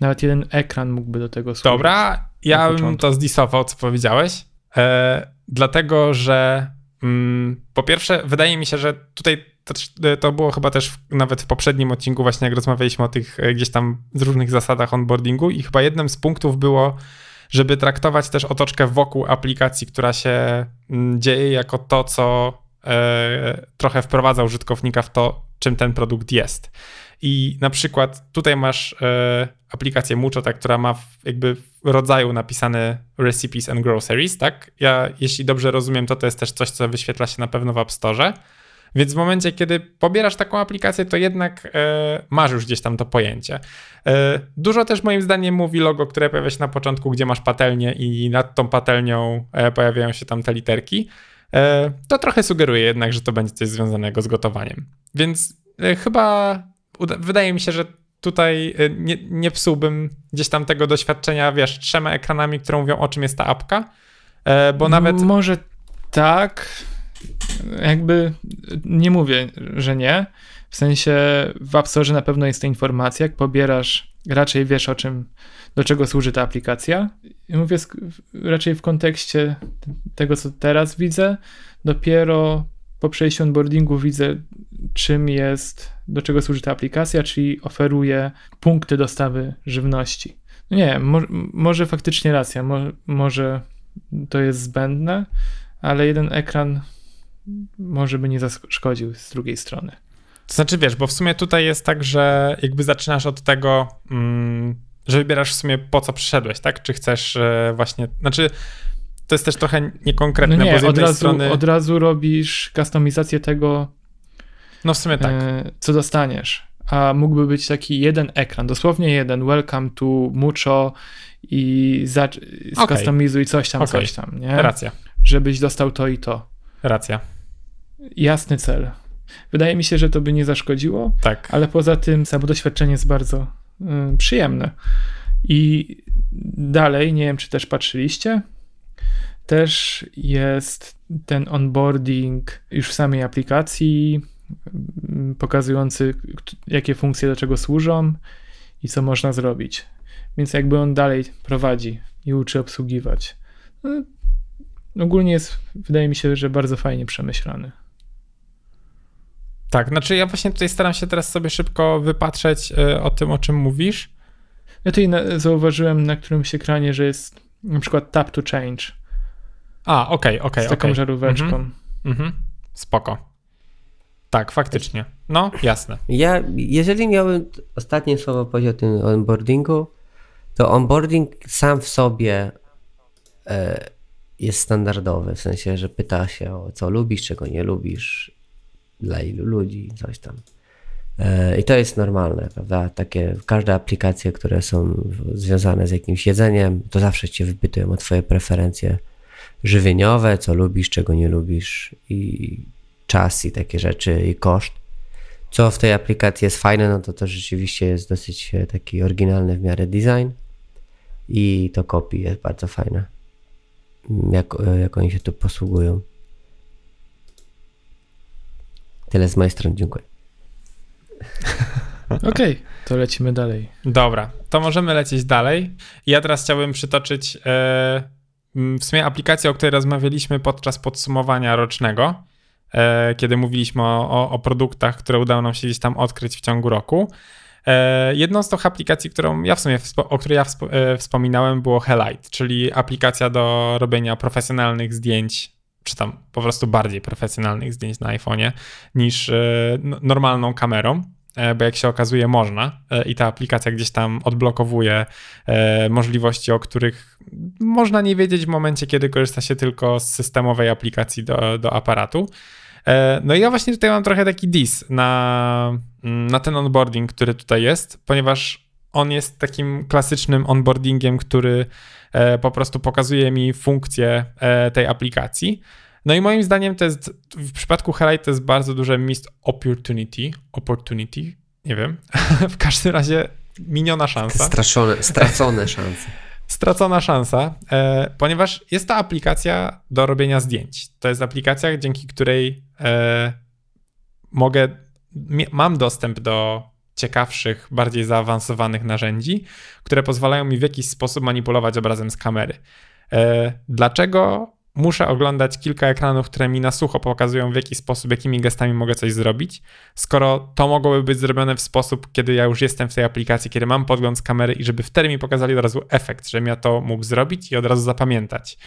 Nawet jeden ekran mógłby do tego służyć. Dobra, ja bym to zdisował, co powiedziałeś, e, dlatego że mm, po pierwsze, wydaje mi się, że tutaj to, to było chyba też w, nawet w poprzednim odcinku, właśnie jak rozmawialiśmy o tych e, gdzieś tam z różnych zasadach onboardingu i chyba jednym z punktów było, żeby traktować też otoczkę wokół aplikacji, która się mm, dzieje jako to, co e, trochę wprowadza użytkownika w to, czym ten produkt jest. I na przykład tutaj masz e, aplikację Mucho, tak, która ma jakby rodzaju napisane recipes and groceries, tak? Ja, jeśli dobrze rozumiem, to to jest też coś, co wyświetla się na pewno w App Store. Więc w momencie, kiedy pobierasz taką aplikację, to jednak e, masz już gdzieś tam to pojęcie. E, dużo też moim zdaniem mówi logo, które pojawia się na początku, gdzie masz patelnię i nad tą patelnią e, pojawiają się tam te literki. To trochę sugeruje jednak, że to będzie coś związanego z gotowaniem. Więc chyba uda- wydaje mi się, że tutaj e, nie, nie psułbym gdzieś tam tego doświadczenia, wiesz, trzema ekranami, które mówią o czym jest ta apka, e, bo nawet... Może tak. Jakby nie mówię, że nie. W sensie w App Store na pewno jest ta informacja. Jak pobierasz, raczej wiesz o czym, do czego służy ta aplikacja. Mówię raczej w kontekście tego, co teraz widzę. Dopiero po przejściu onboardingu widzę, czym jest, do czego służy ta aplikacja, czyli oferuje punkty dostawy żywności. No nie, mo- może faktycznie racja, mo- może to jest zbędne, ale jeden ekran może by nie zaszkodził z drugiej strony. To znaczy, wiesz, bo w sumie tutaj jest tak, że jakby zaczynasz od tego, mm, że wybierasz w sumie po co przyszedłeś, tak? Czy chcesz e, właśnie, znaczy to jest też trochę niekonkretne, No bo nie, z od jednej razu, strony, od razu robisz kustomizację tego, no w sumie tak, e, co dostaniesz. A mógłby być taki jeden ekran, dosłownie jeden, welcome to Mucho i skustomizuj coś tam, Okej. coś tam, nie? racja, Żebyś dostał to i to. racja, Jasny cel. Wydaje mi się, że to by nie zaszkodziło, tak. ale poza tym samo doświadczenie jest bardzo y, przyjemne. I dalej, nie wiem czy też patrzyliście, też jest ten onboarding już w samej aplikacji, pokazujący jakie funkcje do czego służą i co można zrobić. Więc jakby on dalej prowadzi i uczy obsługiwać. No, ogólnie jest, wydaje mi się, że bardzo fajnie przemyślany. Tak, znaczy ja właśnie tutaj staram się teraz sobie szybko wypatrzeć y, o tym, o czym mówisz. Ja tutaj na, zauważyłem na którymś ekranie, że jest na przykład tap to change A, okej, okej, z taką okej. żaróweczką. Mhm. Mhm. Spoko. Tak, faktycznie. No, jasne. Ja, jeżeli miałbym ostatnie słowo powiedzieć o tym onboardingu, to onboarding sam w sobie e, jest standardowy, w sensie, że pyta się o co lubisz, czego nie lubisz, dla ilu ludzi, coś tam. E, I to jest normalne, prawda? Takie, każde aplikacje, które są związane z jakimś jedzeniem, to zawsze cię wypytują o twoje preferencje żywieniowe, co lubisz, czego nie lubisz i czas i takie rzeczy i koszt. Co w tej aplikacji jest fajne, no to to rzeczywiście jest dosyć e, taki oryginalny w miarę design i to copy jest bardzo fajne. Jak, e, jak oni się tu posługują. Tyle z mojej strony, dziękuję. [laughs] Okej, to lecimy dalej. Dobra, to możemy lecieć dalej. Ja teraz chciałbym przytoczyć e, w sumie aplikację, o której rozmawialiśmy podczas podsumowania rocznego, kiedy mówiliśmy o, o, produktach, które udało nam się gdzieś tam odkryć w ciągu roku. E, jedną z tych aplikacji, którą ja w sumie, o której ja e, wspominałem, było Helite, czyli aplikacja do robienia profesjonalnych zdjęć, czy tam po prostu bardziej profesjonalnych zdjęć na iPhone'ie niż e, no- normalną kamerą e, bo jak się okazuje można e, i ta aplikacja gdzieś tam odblokowuje e, możliwości, o których można nie wiedzieć w momencie, kiedy korzysta się tylko z systemowej aplikacji do, do aparatu. E, No i ja właśnie tutaj mam trochę taki dis na, mm, na ten onboarding, który tutaj jest, ponieważ on jest takim klasycznym onboardingiem, który e, po prostu pokazuje mi funkcję e, tej aplikacji. No i moim zdaniem to jest, w przypadku Highlight to jest bardzo duże missed opportunity, opportunity, nie wiem, [laughs] w każdym razie miniona szansa Straszone, stracone [laughs] szanse. Stracona szansa, e, ponieważ jest to aplikacja do robienia zdjęć. To jest aplikacja, dzięki której e, mogę, mam dostęp do ciekawszych, bardziej zaawansowanych narzędzi, które pozwalają mi w jakiś sposób manipulować obrazem z kamery. E, dlaczego muszę oglądać kilka ekranów, które mi na sucho pokazują, w jaki sposób, jakimi gestami mogę coś zrobić, skoro to mogłoby być zrobione w sposób, kiedy ja już jestem w tej aplikacji, kiedy mam podgląd z kamery i żeby wtedy mi pokazali od razu efekt, żebym ja to mógł zrobić i od razu zapamiętać,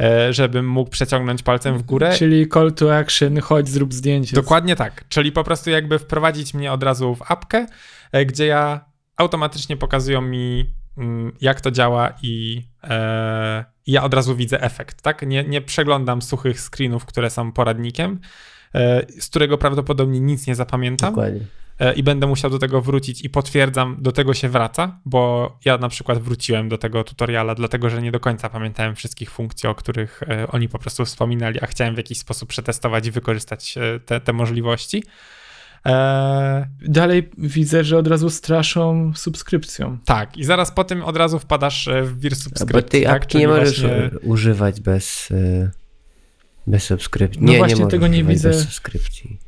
e, żebym mógł przeciągnąć palcem w górę. Czyli call to action, chodź, zrób zdjęcie. Dokładnie tak, czyli po prostu jakby wprowadzić mnie od razu w apkę, e, gdzie ja automatycznie pokazują mi, jak to działa i e, ja od razu widzę efekt, tak? Nie, nie przeglądam suchych screenów, które są poradnikiem, e, z którego prawdopodobnie nic nie zapamiętam Dokładnie. e, i będę musiał do tego wrócić i potwierdzam, do tego się wraca, bo ja na przykład wróciłem do tego tutoriala, dlatego że nie do końca pamiętałem wszystkich funkcji, o których e, oni po prostu wspominali, a chciałem w jakiś sposób przetestować i wykorzystać e, te, te możliwości. E, Dalej widzę, że od razu straszą subskrypcją. tak, i zaraz po tym od razu wpadasz e, w wir Bo subskrypcji. tej tak? apki nie możesz właśnie- używać bez, e, bez subskrypcji. No nie, właśnie nie tego nie widzę. Bez subskrypcji.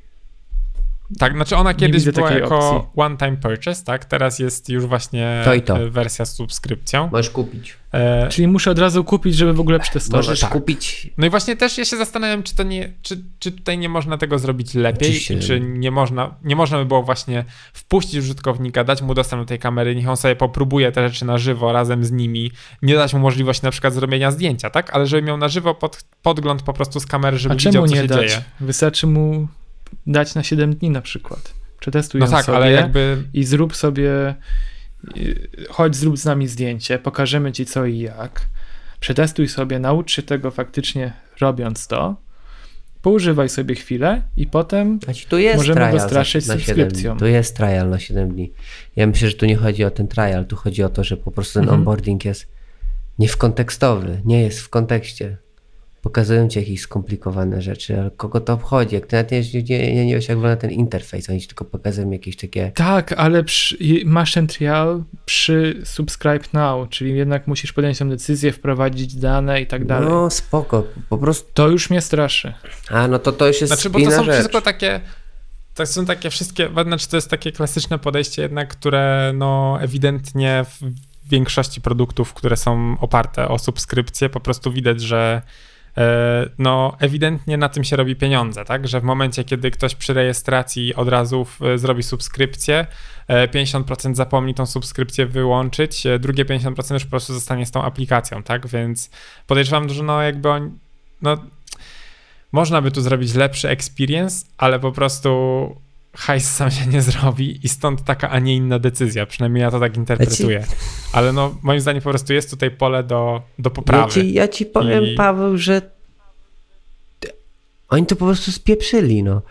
Tak, znaczy ona kiedyś była jako one-time purchase, tak? Teraz jest już właśnie To i to. e, wersja z subskrypcją. Możesz kupić. E, Czyli muszę od razu kupić, żeby w ogóle przetestować. Możesz tak. kupić. No i właśnie też ja się zastanawiam, czy to nie, czy, czy tutaj nie można tego zrobić lepiej Oczywiście. czy nie można, nie można by było właśnie wpuścić użytkownika, dać mu dostęp do tej kamery, niech on sobie popróbuje te rzeczy na żywo razem z nimi, nie dać mu możliwości na przykład zrobienia zdjęcia, tak? Ale żeby miał na żywo pod, podgląd po prostu z kamery, żeby A widział, czemu co nie się dać? dzieje. Wystarczy mu dać na 7 dni na przykład. Przetestuj No ją tak, sobie ale jakby i zrób sobie, chodź zrób z nami zdjęcie, pokażemy ci co i jak. Przetestuj sobie, naucz się tego faktycznie robiąc to. Poużywaj sobie chwilę i potem Znaczy, tu jest Możemy go straszyć na 7 subskrypcją. Tu jest trial na 7 dni. Ja myślę, że tu nie chodzi o ten trial, tu chodzi o to, że po prostu ten Mhm. onboarding jest nie w kontekstowy, nie jest w kontekście. Pokazują ci jakieś skomplikowane rzeczy, ale kogo to obchodzi? Jak ty nawet nie, nie, nie, nie wiesz, jak wygląda ten interfejs, oni ci tylko pokazują jakieś takie Tak, ale przy, masz ten trial przy subscribe now, czyli jednak musisz podjąć tę decyzję, wprowadzić dane i tak dalej. No spoko, po prostu. To już mnie straszy. A no to to już jest Znaczy, bo to są rzecz. wszystko takie. To są takie wszystkie. Znaczy, to jest takie klasyczne podejście, jednak, które no ewidentnie w większości produktów, które są oparte o subskrypcję, po prostu widać, że no ewidentnie na tym się robi pieniądze, tak? Że w momencie, kiedy ktoś przy rejestracji od razu w, zrobi subskrypcję, e, 50% zapomni tą subskrypcję wyłączyć, e, drugie 50% już po prostu zostanie z tą aplikacją, tak? Więc podejrzewam, że no jakby on, no można by tu zrobić lepszy experience, ale po prostu hajs sam się nie zrobi i stąd taka, a nie inna decyzja. Przynajmniej ja to tak interpretuję. Ale no, moim zdaniem po prostu jest tutaj pole do, do Ja poprawy. ci, ja ci powiem, I- Paweł, że oni to po prostu spieprzyli, no.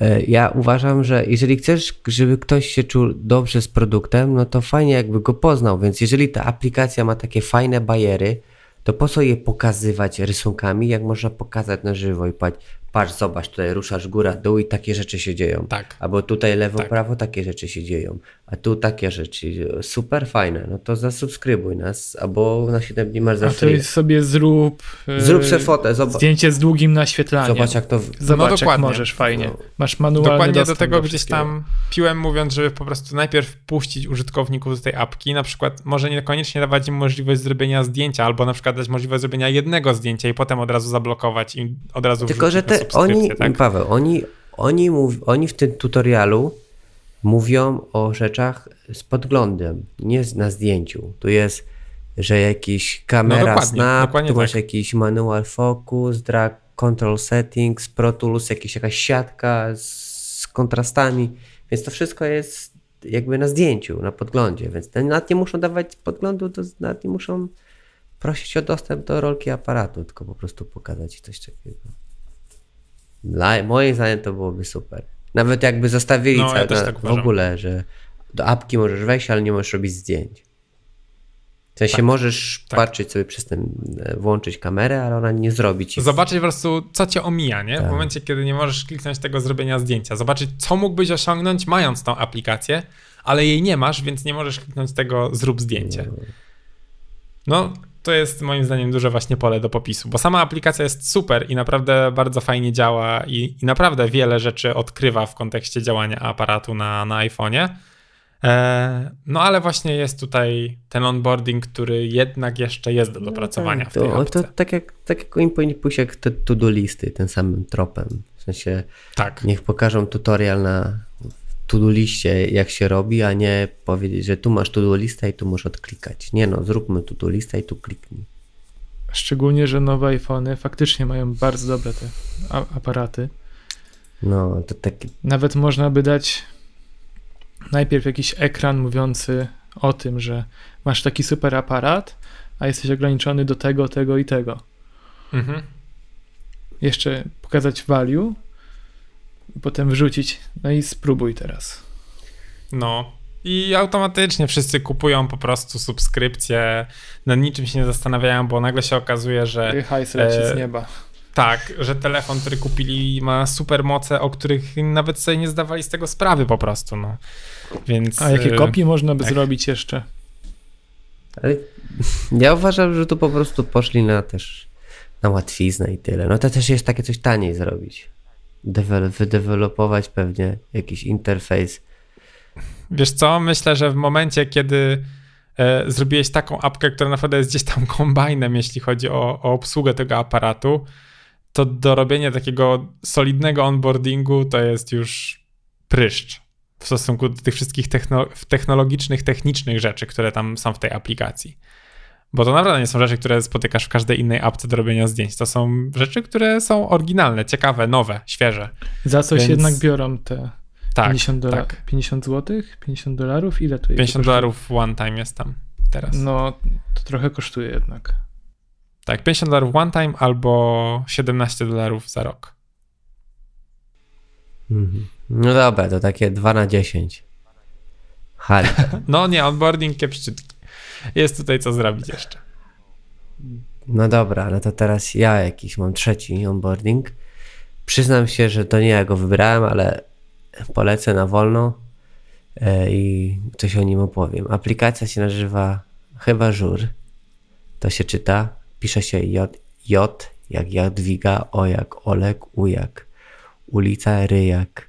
E, Ja uważam, że jeżeli chcesz, żeby ktoś się czuł dobrze z produktem, no to fajnie jakby go poznał, więc jeżeli ta aplikacja ma takie fajne bajery, to po co je pokazywać rysunkami, jak można pokazać na żywo i patrz, patrz zobacz, tutaj ruszasz góra, dół i takie rzeczy się dzieją. Tak. Albo tutaj lewo, Tak. prawo, takie rzeczy się dzieją. A tu takie rzeczy. Super fajne. No to zasubskrybuj nas, albo na 7 dni masz za A to free. jest sobie zrób. e, Zrób se fotę, zobacz. Zdjęcie z długim naświetlaniem. Zobacz jak to... Zobacz, No jak dokładnie. możesz fajnie. No. Masz manualny Dokładnie do tego gdzieś wszystkiego. tam piłem mówiąc, żeby po prostu najpierw puścić użytkowników do tej apki, na przykład może niekoniecznie dawać im możliwość zrobienia zdjęcia, albo na przykład dać możliwość zrobienia jednego zdjęcia i potem od razu zablokować i od razu Tylko, że te, oni, tak? Paweł, oni, oni, mów, oni w tym tutorialu mówią o rzeczach z podglądem, nie na zdjęciu. Tu jest, że jakiś kamera No dokładnie, snap, dokładnie tu masz tak. jakiś manual focus, drag control settings, Pro Tools, jakiś, jakaś siatka z, kontrastami, więc to wszystko jest jakby na zdjęciu, na podglądzie, więc nawet nie muszą dawać podglądu, to nawet nie muszą prosić o dostęp do rolki aparatu, tylko po prostu pokazać coś takiego. Dla, moim zdaniem to byłoby super. Nawet jakby zostawili No, ja tak w ogóle, że do apki możesz wejść, ale nie możesz robić zdjęć. W sensie możesz tak. patrzeć sobie przez ten, e, włączyć kamerę, ale ona nie zrobi ci. Zobaczyć po prostu, co cię omija, nie? Tak. W momencie, kiedy nie możesz kliknąć tego zrobienia zdjęcia. Zobaczyć, co mógłbyś osiągnąć, mając tą aplikację, ale jej nie masz, więc nie możesz kliknąć tego zrób zdjęcie. No, to jest moim zdaniem duże właśnie pole do popisu, bo sama aplikacja jest super i naprawdę bardzo fajnie działa i, i naprawdę wiele rzeczy odkrywa w kontekście działania aparatu na, na iPhone'ie. E, no ale właśnie jest tutaj ten onboarding, który jednak jeszcze jest do dopracowania w tej No to, to tak jak, tak jak powinni pójść jak te to-do listy, tym samym tropem. W sensie Tak. niech pokażą tutorial na to-do liście, jak się robi, a nie powiedzieć, że tu masz to-do listę i tu możesz odklikać. Nie no, zróbmy to-do listę i tu kliknij. Szczególnie, że nowe iPhony faktycznie mają bardzo dobre te a- aparaty. No, to taki Nawet można by dać najpierw jakiś ekran mówiący o tym, że masz taki super aparat, a jesteś ograniczony do tego, tego i tego. Mhm. Jeszcze pokazać value, potem wrzucić, no i spróbuj teraz. No. I automatycznie wszyscy kupują po prostu subskrypcje, nad niczym się nie zastanawiają, bo nagle się okazuje, że I hajs leci e, z nieba. tak, że telefon, który kupili ma super moce, o których nawet sobie nie zdawali z tego sprawy po prostu, no. Więc... A jakie e, kopie można by tak. zrobić jeszcze? Ale ja uważam, że tu po prostu poszli na też na łatwiznę i tyle. No to też jest takie coś taniej zrobić. Devel- wydevelopować pewnie jakiś interfejs. Wiesz co, myślę, że w momencie, kiedy e, zrobiłeś taką apkę, która naprawdę jest gdzieś tam kombajnem, jeśli chodzi o, o obsługę tego aparatu, to do robienia takiego solidnego onboardingu to jest już pryszcz w stosunku do tych wszystkich techno- technologicznych, technicznych rzeczy, które tam są w tej aplikacji. Bo to naprawdę nie są rzeczy, które spotykasz w każdej innej apce do robienia zdjęć. To są rzeczy, które są oryginalne, ciekawe, nowe, świeże. Za coś Więc- jednak biorą te Tak, 50, dola- tak. 50 zł? 50 dolarów? Ile to jest? 50 dolarów one time jest tam teraz. No, to trochę kosztuje jednak. Tak, 50 dolarów one time albo 17 dolarów za rok. Mhm. No dobra, to takie 2 na 10. Hali. [laughs] No nie, onboarding kiepszczytki. Jest tutaj co zrobić jeszcze. No dobra, no to teraz ja jakiś mam trzeci onboarding. Przyznam się, że to nie ja go wybrałem, ale polecę na wolno e, i coś o nim opowiem. Aplikacja się nazywa chyba Żur. To się czyta. Pisze się J, J jak Jadwiga, O jak Olek, U jak ulica, R jak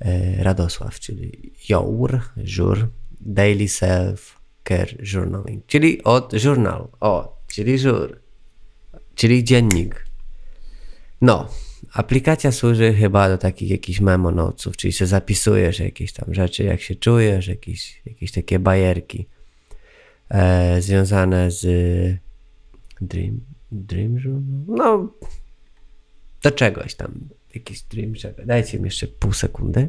e, Radosław, czyli Jour, Żur, Daily Self Care Journaling, czyli od journal, o, czyli żur, czyli dziennik. No, aplikacja służy chyba do takich jakichś memo notesów, czyli się zapisujesz jakieś tam rzeczy, jak się czujesz, jakieś, jakieś takie bajerki e, związane z Dream, Dream Journal? No, do czegoś tam, jakiś Dream. Dajcie mi jeszcze pół sekundy.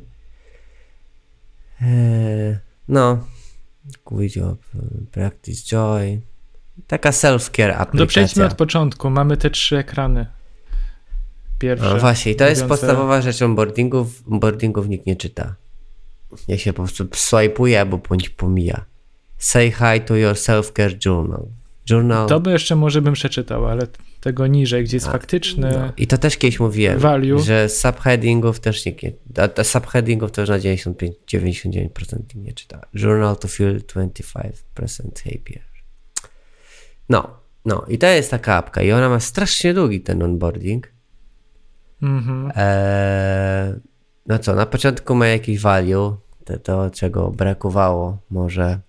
E, no, Job, Practice Joy, taka self-care aplikacja. To przejdźmy od początku. Mamy te trzy ekrany. Pierwsze. No właśnie, i to jest mówiące- podstawowa rzecz onboardingów. Onboardingów nikt nie czyta. Ja się po prostu swajpuję albo bądź pomija. Say hi to your self-care journal. Journal. To by jeszcze może bym przeczytał, ale tego niżej, gdzie jest A, faktyczny. No. I to też kiedyś mówiłem, Value. że subheadingów też nie... A, subheadingów to już na 95, 99% nikt nie czyta. Journal to feel 25% happier. No, no i to jest taka apka i ona ma strasznie długi ten onboarding. Mhm. Eee, no co, na początku ma jakiś value, to, to czego brakowało może e,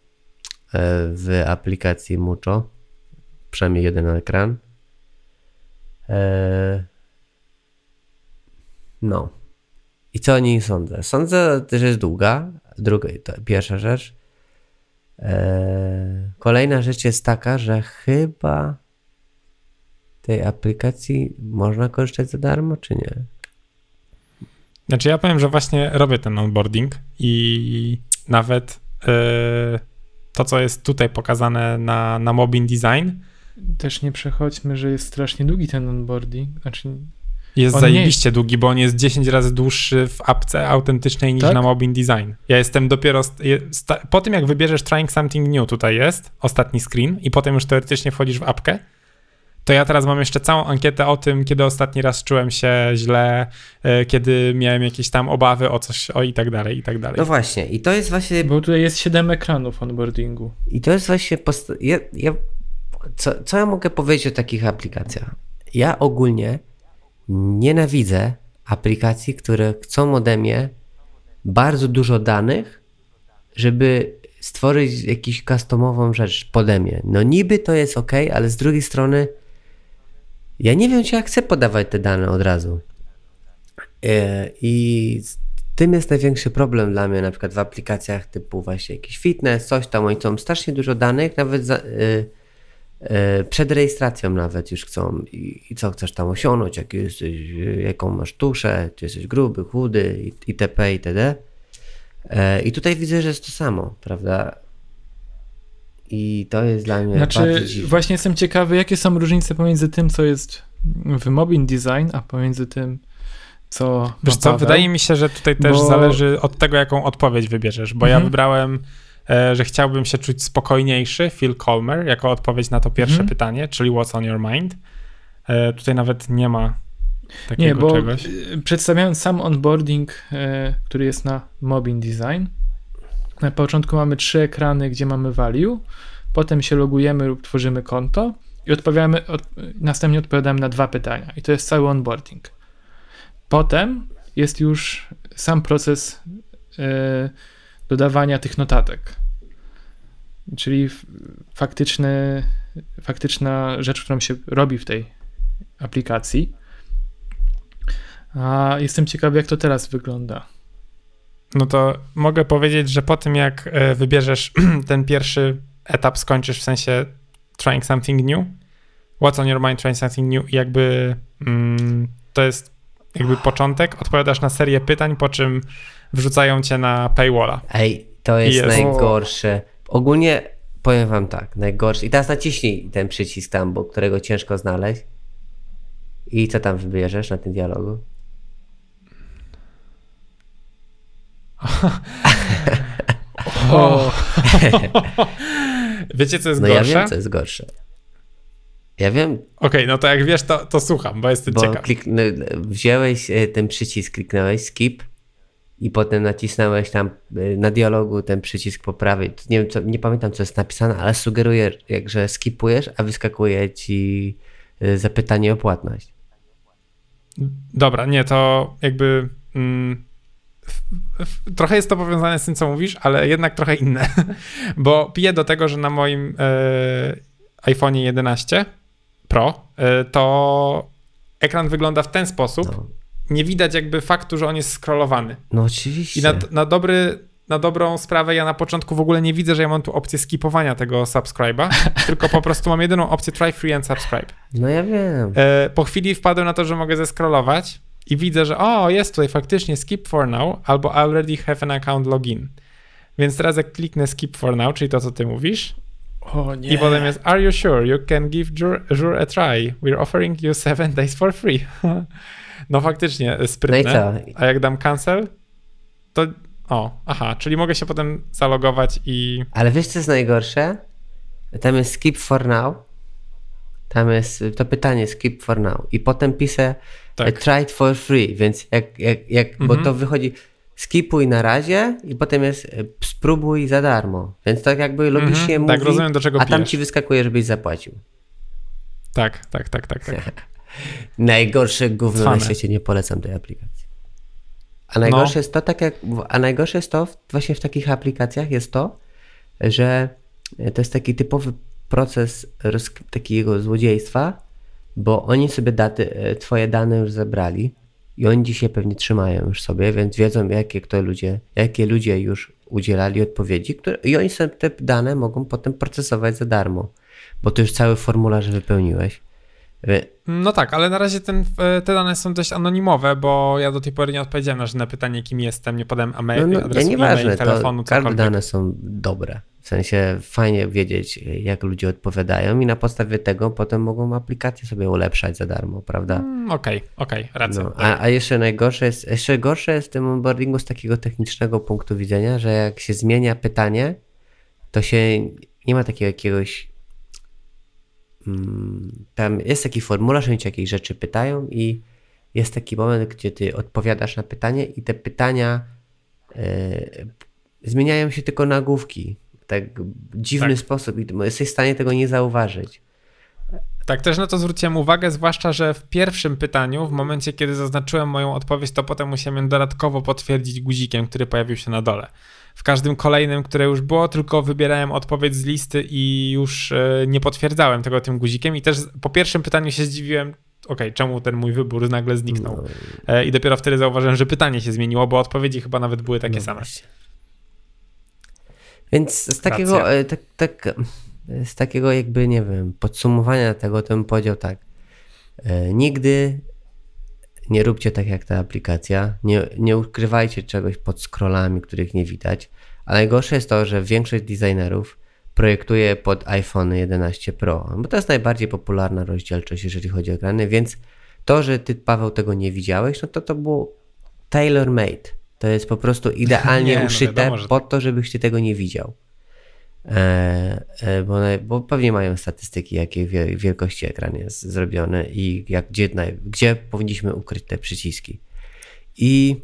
w aplikacji Mucho, przynajmniej jeden ekran. Eee, no. I co o niej sądzę? Sądzę, że jest długa. Druga, pierwsza rzecz. Eee, kolejna rzecz jest taka, że chyba tej aplikacji można korzystać za darmo, czy nie? Znaczy ja powiem, że właśnie robię ten onboarding i nawet e, to, co jest tutaj pokazane na, na Mobin Design, Też nie przechodźmy, że jest strasznie długi ten onboarding. Znaczy, jest On zajebiście długi, bo on jest 10 razy dłuższy w apce autentycznej niż Tak? na Mobin Design. Ja jestem dopiero. Po tym, jak wybierzesz Trying Something New, tutaj jest ostatni screen, i potem już teoretycznie wchodzisz w apkę. To ja teraz mam jeszcze całą ankietę o tym, kiedy ostatni raz czułem się źle, e, kiedy miałem jakieś tam obawy o coś, o i tak dalej, i tak dalej. No właśnie, i to jest właśnie bo tutaj jest 7 ekranów onboardingu. I to jest właśnie. Post- ja, ja, co, co ja mogę powiedzieć o takich aplikacjach? Ja ogólnie nienawidzę aplikacji, które chcą ode mnie bardzo dużo danych, żeby stworzyć jakąś customową rzecz pode mnie. No niby to jest ok, ale z drugiej strony ja nie wiem, czy ja chcę podawać te dane od razu. E, I z tym jest największy problem dla mnie, na przykład w aplikacjach typu właśnie jakiś fitness, coś tam, oni chcą strasznie dużo danych, nawet za, y, przed rejestracją nawet już chcą i, i co chcesz tam osiągnąć, jak jesteś, jaką masz tuszę, czy jesteś gruby, chudy i- itp. itd. E, I tutaj widzę, że jest to samo, prawda? I to jest dla mnie bardzo Znaczy, właśnie jestem ciekawy, jakie są różnice pomiędzy tym, co jest w Mobin Design, a pomiędzy tym, co. Wiesz co, wydaje mi się, że tutaj też Bo- zależy od tego, jaką odpowiedź wybierzesz, bo ja Mhm. wybrałem, e, że chciałbym się czuć spokojniejszy, feel calmer, jako odpowiedź na to pierwsze Mhm. pytanie, czyli what's on your mind. E, tutaj nawet nie ma takiego Nie, bo czegoś. y, przedstawiając sam onboarding, który jest na Mobin Design, na początku mamy trzy ekrany, gdzie mamy value, potem się logujemy lub tworzymy konto i odpowiadamy, od, następnie odpowiadamy na dwa pytania. I to jest cały onboarding. Potem jest już sam proces y, dodawania tych notatek. Czyli faktyczny, faktyczna rzecz, którą się robi w tej aplikacji. A jestem ciekawy, jak to teraz wygląda. No to mogę powiedzieć, że po tym jak e, wybierzesz [clears throat] ten pierwszy etap, skończysz w sensie trying something new, what's on your mind, trying something new jakby mm, to jest jakby początek, odpowiadasz na serię pytań, po czym wrzucają cię na paywalla. Ej, to jest, Jest. najgorsze. Ogólnie powiem wam tak, najgorsze. I teraz naciśnij ten przycisk tam, bo którego ciężko znaleźć. I co tam wybierzesz na tym dialogu? [laughs] O, [laughs] Wiecie, co jest No ja gorsze? wiem, co jest gorsze. Ja wiem, Okej, no to jak wiesz, to, to słucham, bo jestem bo ciekaw. klik, no, wziąłeś e, ten przycisk, kliknąłeś skip i potem nacisnąłeś tam e, na dialogu ten przycisk po prawej. Nie, wiem, co, nie pamiętam, co jest napisane, ale sugeruje, że skipujesz, a wyskakuje ci e, zapytanie o płatność. Dobra, nie, to jakby. Mm, trochę jest to powiązane z tym, co mówisz, ale jednak trochę inne. [laughs] Bo piję do tego, że na moim e, iPhone 11 Pro e, to ekran wygląda w ten sposób, No, nie widać jakby faktu, że on jest scrollowany. no oczywiście. I na, na, dobry, na dobrą sprawę ja na początku w ogóle nie widzę, że ja mam tu opcję skipowania tego subscribe'a, [laughs] tylko po prostu mam jedyną opcję try free and subscribe. No ja wiem. E, po chwili wpadłem na to, że mogę zescrollować i widzę, że o, jest tutaj faktycznie skip for now albo already have an account login. Więc teraz jak kliknę skip for now, czyli to, co ty mówisz, O nie. i potem jest Are you sure you can give Jure, Jure a try? We're offering you 7 days for free. [laughs] no faktycznie, No i sprytne. co? A jak dam cancel, to o, aha, czyli mogę się potem zalogować i Ale wiesz, co jest najgorsze? Tam jest skip for now. Tam jest to pytanie skip for now. I potem piszę tak. try it for free, więc jak, jak, jak bo Mhm. to wychodzi skipuj na razie i potem jest e, spróbuj za darmo. Więc tak jakby logicznie Mhm, mówi, tak, rozumiem, do czego a tam pijesz. ci wyskakuje, żebyś zapłacił. Tak, tak, tak, tak, tak. [laughs] Najgorsze gówno na świecie, nie polecam tej aplikacji. A najgorsze jest to, tak jak, a najgorsze jest to, właśnie w takich aplikacjach jest to, że to jest taki typowy proces roz, takiego złodziejstwa, bo oni sobie daty, e, twoje dane już zebrali i oni dzisiaj pewnie trzymają już sobie, więc wiedzą jakie kto ludzie, jakie ludzie już udzielali odpowiedzi, które, i oni sobie te dane mogą potem procesować za darmo, bo ty już cały formularz wypełniłeś. No tak, ale na razie ten, e, te dane są dość anonimowe, bo ja do tej pory nie odpowiedziałem na żadne pytanie, kim jestem, nie podałem ame- No, no, adresu nieważne, e-mail, telefonu, to każde cokolwiek. dane są dobre. W sensie fajnie wiedzieć, jak ludzie odpowiadają i na podstawie tego potem mogą aplikacje sobie ulepszać za darmo, prawda? Mm, Okej, okej, racja. No, a, a jeszcze najgorsze jest, jeszcze gorsze jest w tym onboardingu z takiego technicznego punktu widzenia, że jak się zmienia pytanie, to się nie ma takiego jakiegoś mm, tam jest taki formularz, oni cię jakieś rzeczy pytają i jest taki moment, gdzie ty odpowiadasz na pytanie i te pytania e, zmieniają się tylko nagłówki. Tak dziwny Tak. sposób i jesteś w stanie tego nie zauważyć. Tak, też na to zwróciłem uwagę, zwłaszcza, że w pierwszym pytaniu, w momencie, kiedy zaznaczyłem moją odpowiedź, to potem musiałem ją dodatkowo potwierdzić guzikiem, który pojawił się na dole. W każdym kolejnym, które już było, tylko wybierałem odpowiedź z listy i już e, nie potwierdzałem tego tym guzikiem. I też po pierwszym pytaniu się zdziwiłem, okej, czemu ten mój wybór nagle zniknął. No, E, I dopiero wtedy zauważyłem, że pytanie się zmieniło, bo odpowiedzi chyba nawet były takie No same. właśnie. Więc z takiego, e, tak, tak, z takiego jakby, nie wiem, podsumowania tego, to bym powiedział tak. E, nigdy nie róbcie tak jak ta aplikacja. Nie, nie ukrywajcie czegoś pod scrollami, których nie widać. A najgorsze jest to, że większość designerów projektuje pod iPhone 11 Pro, bo to jest najbardziej popularna rozdzielczość, jeżeli chodzi o ekrany, więc to, że ty, Paweł, tego nie widziałeś, no to to było tailor-made. To jest po prostu idealnie [laughs] Nie, no uszyte wiadomo, że po to, żebyś ty tego nie widział. E, e, bo, one- bo pewnie mają statystyki, jakie wie- wielkości ekran jest zrobiony i jak, gdzie, gdzie powinniśmy ukryć te przyciski. I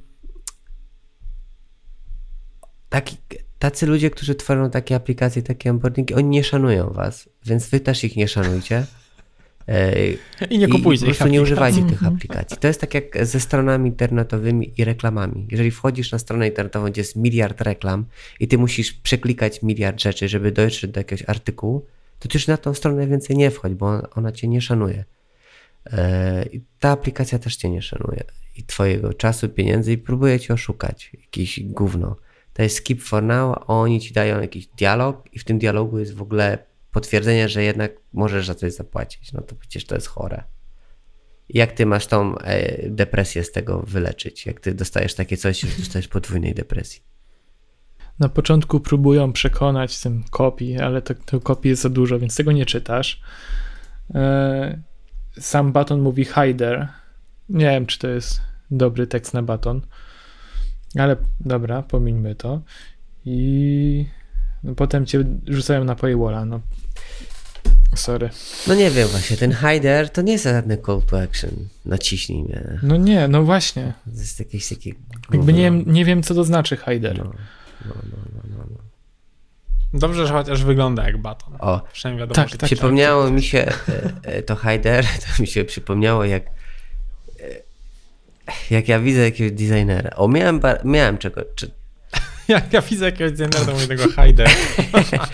taki, tacy ludzie, którzy tworzą takie aplikacje, takie onboardingi, oni nie szanują was, więc wy też ich nie szanujcie. E, I nie i kupujcie po ich prostu nie używajcie tych aplikacji. To jest tak jak ze stronami internetowymi i reklamami. Jeżeli wchodzisz na stronę internetową, gdzie jest miliard reklam i ty musisz przeklikać miliard rzeczy, żeby dojść do jakiegoś artykułu, to ty już na tą stronę więcej nie wchodź, bo ona, cię nie szanuje. E, I ta aplikacja też cię nie szanuje. I twojego czasu, pieniędzy i próbuje cię oszukać. Jakiś gówno. To jest skip for now, a oni ci dają jakiś dialog i w tym dialogu jest w ogóle potwierdzenie, że jednak możesz za coś zapłacić. No to przecież to jest chore. Jak ty masz tą e, depresję z tego wyleczyć? Jak ty dostajesz takie coś, że dostajesz podwójnej depresji? Na początku próbują przekonać z tym kopii, ale to, to kopii jest za dużo, więc tego nie czytasz. E, Sam baton mówi hider. Nie wiem, czy to jest dobry tekst na baton, ale dobra, pomińmy to. I potem cię rzucają na paywalla. No. Sorry. No nie wiem właśnie, ten hider to nie jest żadny call to action. Naciśnij mnie. No nie, no właśnie. To jest jakieś takie Jakby nie, wiem- nie wiem, co to znaczy hider. No, no, no, no, no, no. Dobrze, że chociaż wygląda jak baton. O, Przynajmniej wiadomo, Tak, że tak. przypomniało mi się e, e, to hider, [laughs] to mi się przypomniało jak e, jak ja widzę jakiegoś designera. O, miałem, bar- miałem czego, czy, [laughs] Jak ja widzę jakiegoś designera, to mówię tego hider.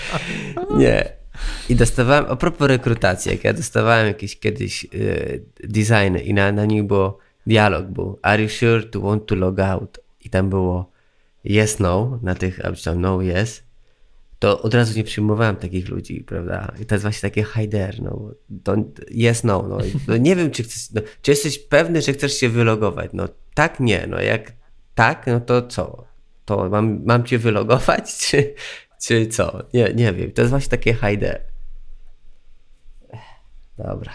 [laughs] Nie. I dostawałem, a propos rekrutacji, jak ja dostawałem jakieś kiedyś y, designy i na, na nich było dialog był Are you sure to want to log out? I tam było yes, no, na tych, tam no, yes. To od razu nie przyjmowałem takich ludzi, prawda? I to jest właśnie takie hider, no. To yes, no, no. No nie wiem, czy chcesz, no, czy jesteś pewny, że chcesz się wylogować? No tak, nie, no jak tak, no to co? To mam, mam cię wylogować, czy, czy co? Nie, nie wiem. To jest właśnie takie hider. Dobra.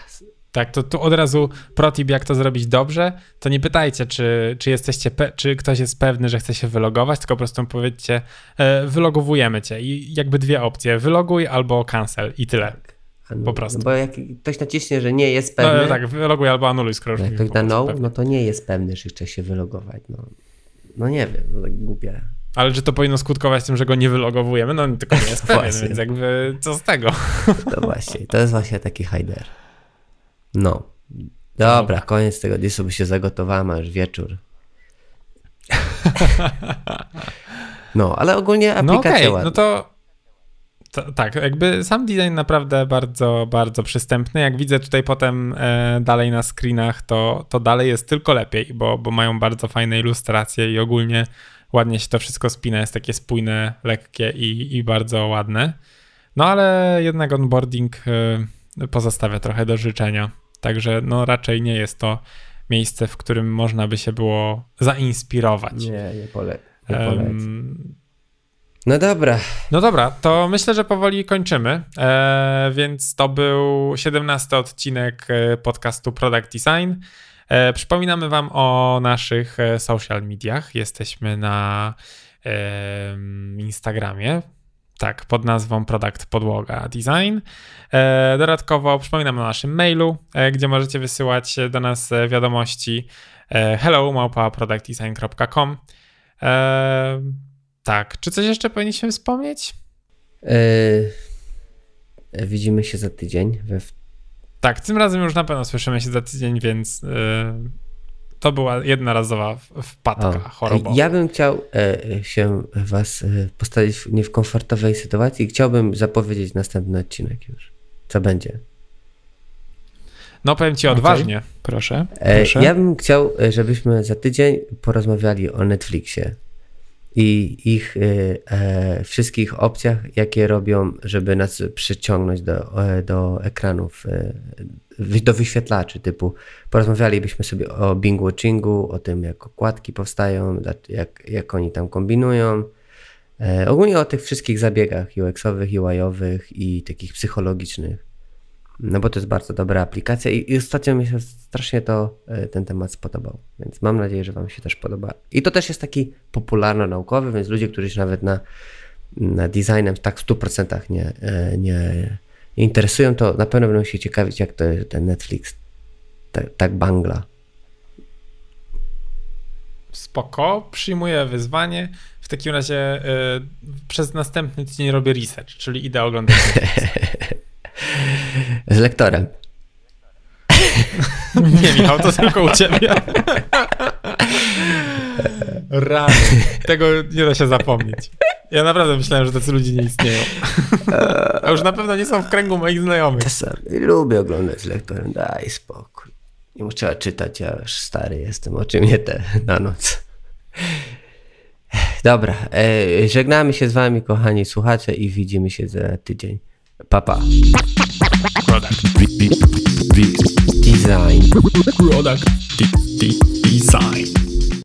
Tak, to tu od razu protip, jak to zrobić dobrze, to nie pytajcie, czy, czy jesteście, czy ktoś jest pewny, że chce się wylogować, tylko po prostu powiedzcie, e, wylogowujemy cię i jakby dwie opcje, wyloguj albo cancel i tyle. No, Po prostu. No bo jak ktoś naciśnie, że nie jest No, pewny, tak, wyloguj albo anuluj, skoro już jak ktoś da no, no to nie jest pewny, że chce się wylogować. No, no nie wiem, no tak głupie. Ale czy to powinno skutkować tym, że go nie wylogowujemy? No tylko nie jest pewien, więc jakby co z tego? To właśnie, to jest właśnie taki hider. No. Dobra, koniec tego disu, bo się zagotowałem, a już wieczór. No, ale ogólnie No aplikacja okej, ładna. no to, to tak, jakby sam design naprawdę bardzo, bardzo przystępny. Jak widzę tutaj potem e, dalej na screenach, to, to dalej jest tylko lepiej, bo, bo mają bardzo fajne ilustracje i ogólnie ładnie się to wszystko spina, jest takie spójne, lekkie i, i bardzo ładne. No ale jednak onboarding e, pozostawia trochę do życzenia. Także no raczej nie jest to miejsce, w którym można by się było zainspirować. Nie, nie, pole, nie. Em, No dobra, no dobra, to myślę, że powoli kończymy. E, więc to był 17 odcinek e, podcastu Product Design. E, przypominamy Wam o naszych e, social mediach. Jesteśmy na Instagramie. Tak, pod nazwą Product Podłoga Design. E, dodatkowo przypominam o naszym mailu, gdzie możecie wysyłać do nas wiadomości hello małpa productdesign.com. Tak, czy coś jeszcze powinniśmy wspomnieć? yy, widzimy się za tydzień we Tak, tym razem już na pewno słyszymy się za tydzień, więc y, to była jednorazowa wpadka O, chorobowa. Ja bym chciał e, się was e, postawić w niekomfortowej sytuacji i chciałbym zapowiedzieć następny odcinek już. Co będzie? No powiem ci odważnie. Proszę, E, proszę. ja bym chciał, e, żebyśmy za tydzień porozmawiali o Netflixie i ich e, e, wszystkich opcjach, jakie robią, żeby nas przyciągnąć do, e, do ekranów, e, do wyświetlaczy typu porozmawialibyśmy sobie o Bing Watchingu, o tym jak okładki powstają, jak, jak oni tam kombinują, e, ogólnie o tych wszystkich zabiegach UX-owych, UI-owych i takich psychologicznych. No bo to jest bardzo dobra aplikacja i, i ostatnio mi się strasznie to, e, ten temat spodobał, więc mam nadzieję, że Wam się też podoba. I to też jest taki popularno-naukowy, więc ludzie, którzy się nawet na, na designem tak w 100% nie, e, nie interesują, to na pewno będą się ciekawić, jak to jest ten Netflix tak, tak bangla. Spoko, przyjmuję wyzwanie. W takim razie y, przez następny tydzień robię research, czyli idę oglądać. [laughs] Z lektorem. [laughs] Nie, Michał, to tylko u ciebie. [laughs] Rany. Tego nie da się zapomnieć. Ja naprawdę myślałem, że tacy ludzie nie istnieją. [laughs] A już na pewno nie są w kręgu moich znajomych. Czasami lubię oglądać z lektorem, daj spokój. Nie muszę czytać, ja już stary jestem, o czym nie te na noc. Dobra, e, żegnamy się z wami, kochani słuchacze i widzimy się za tydzień. Papa. Pa. Product. Design. Product de- de- design.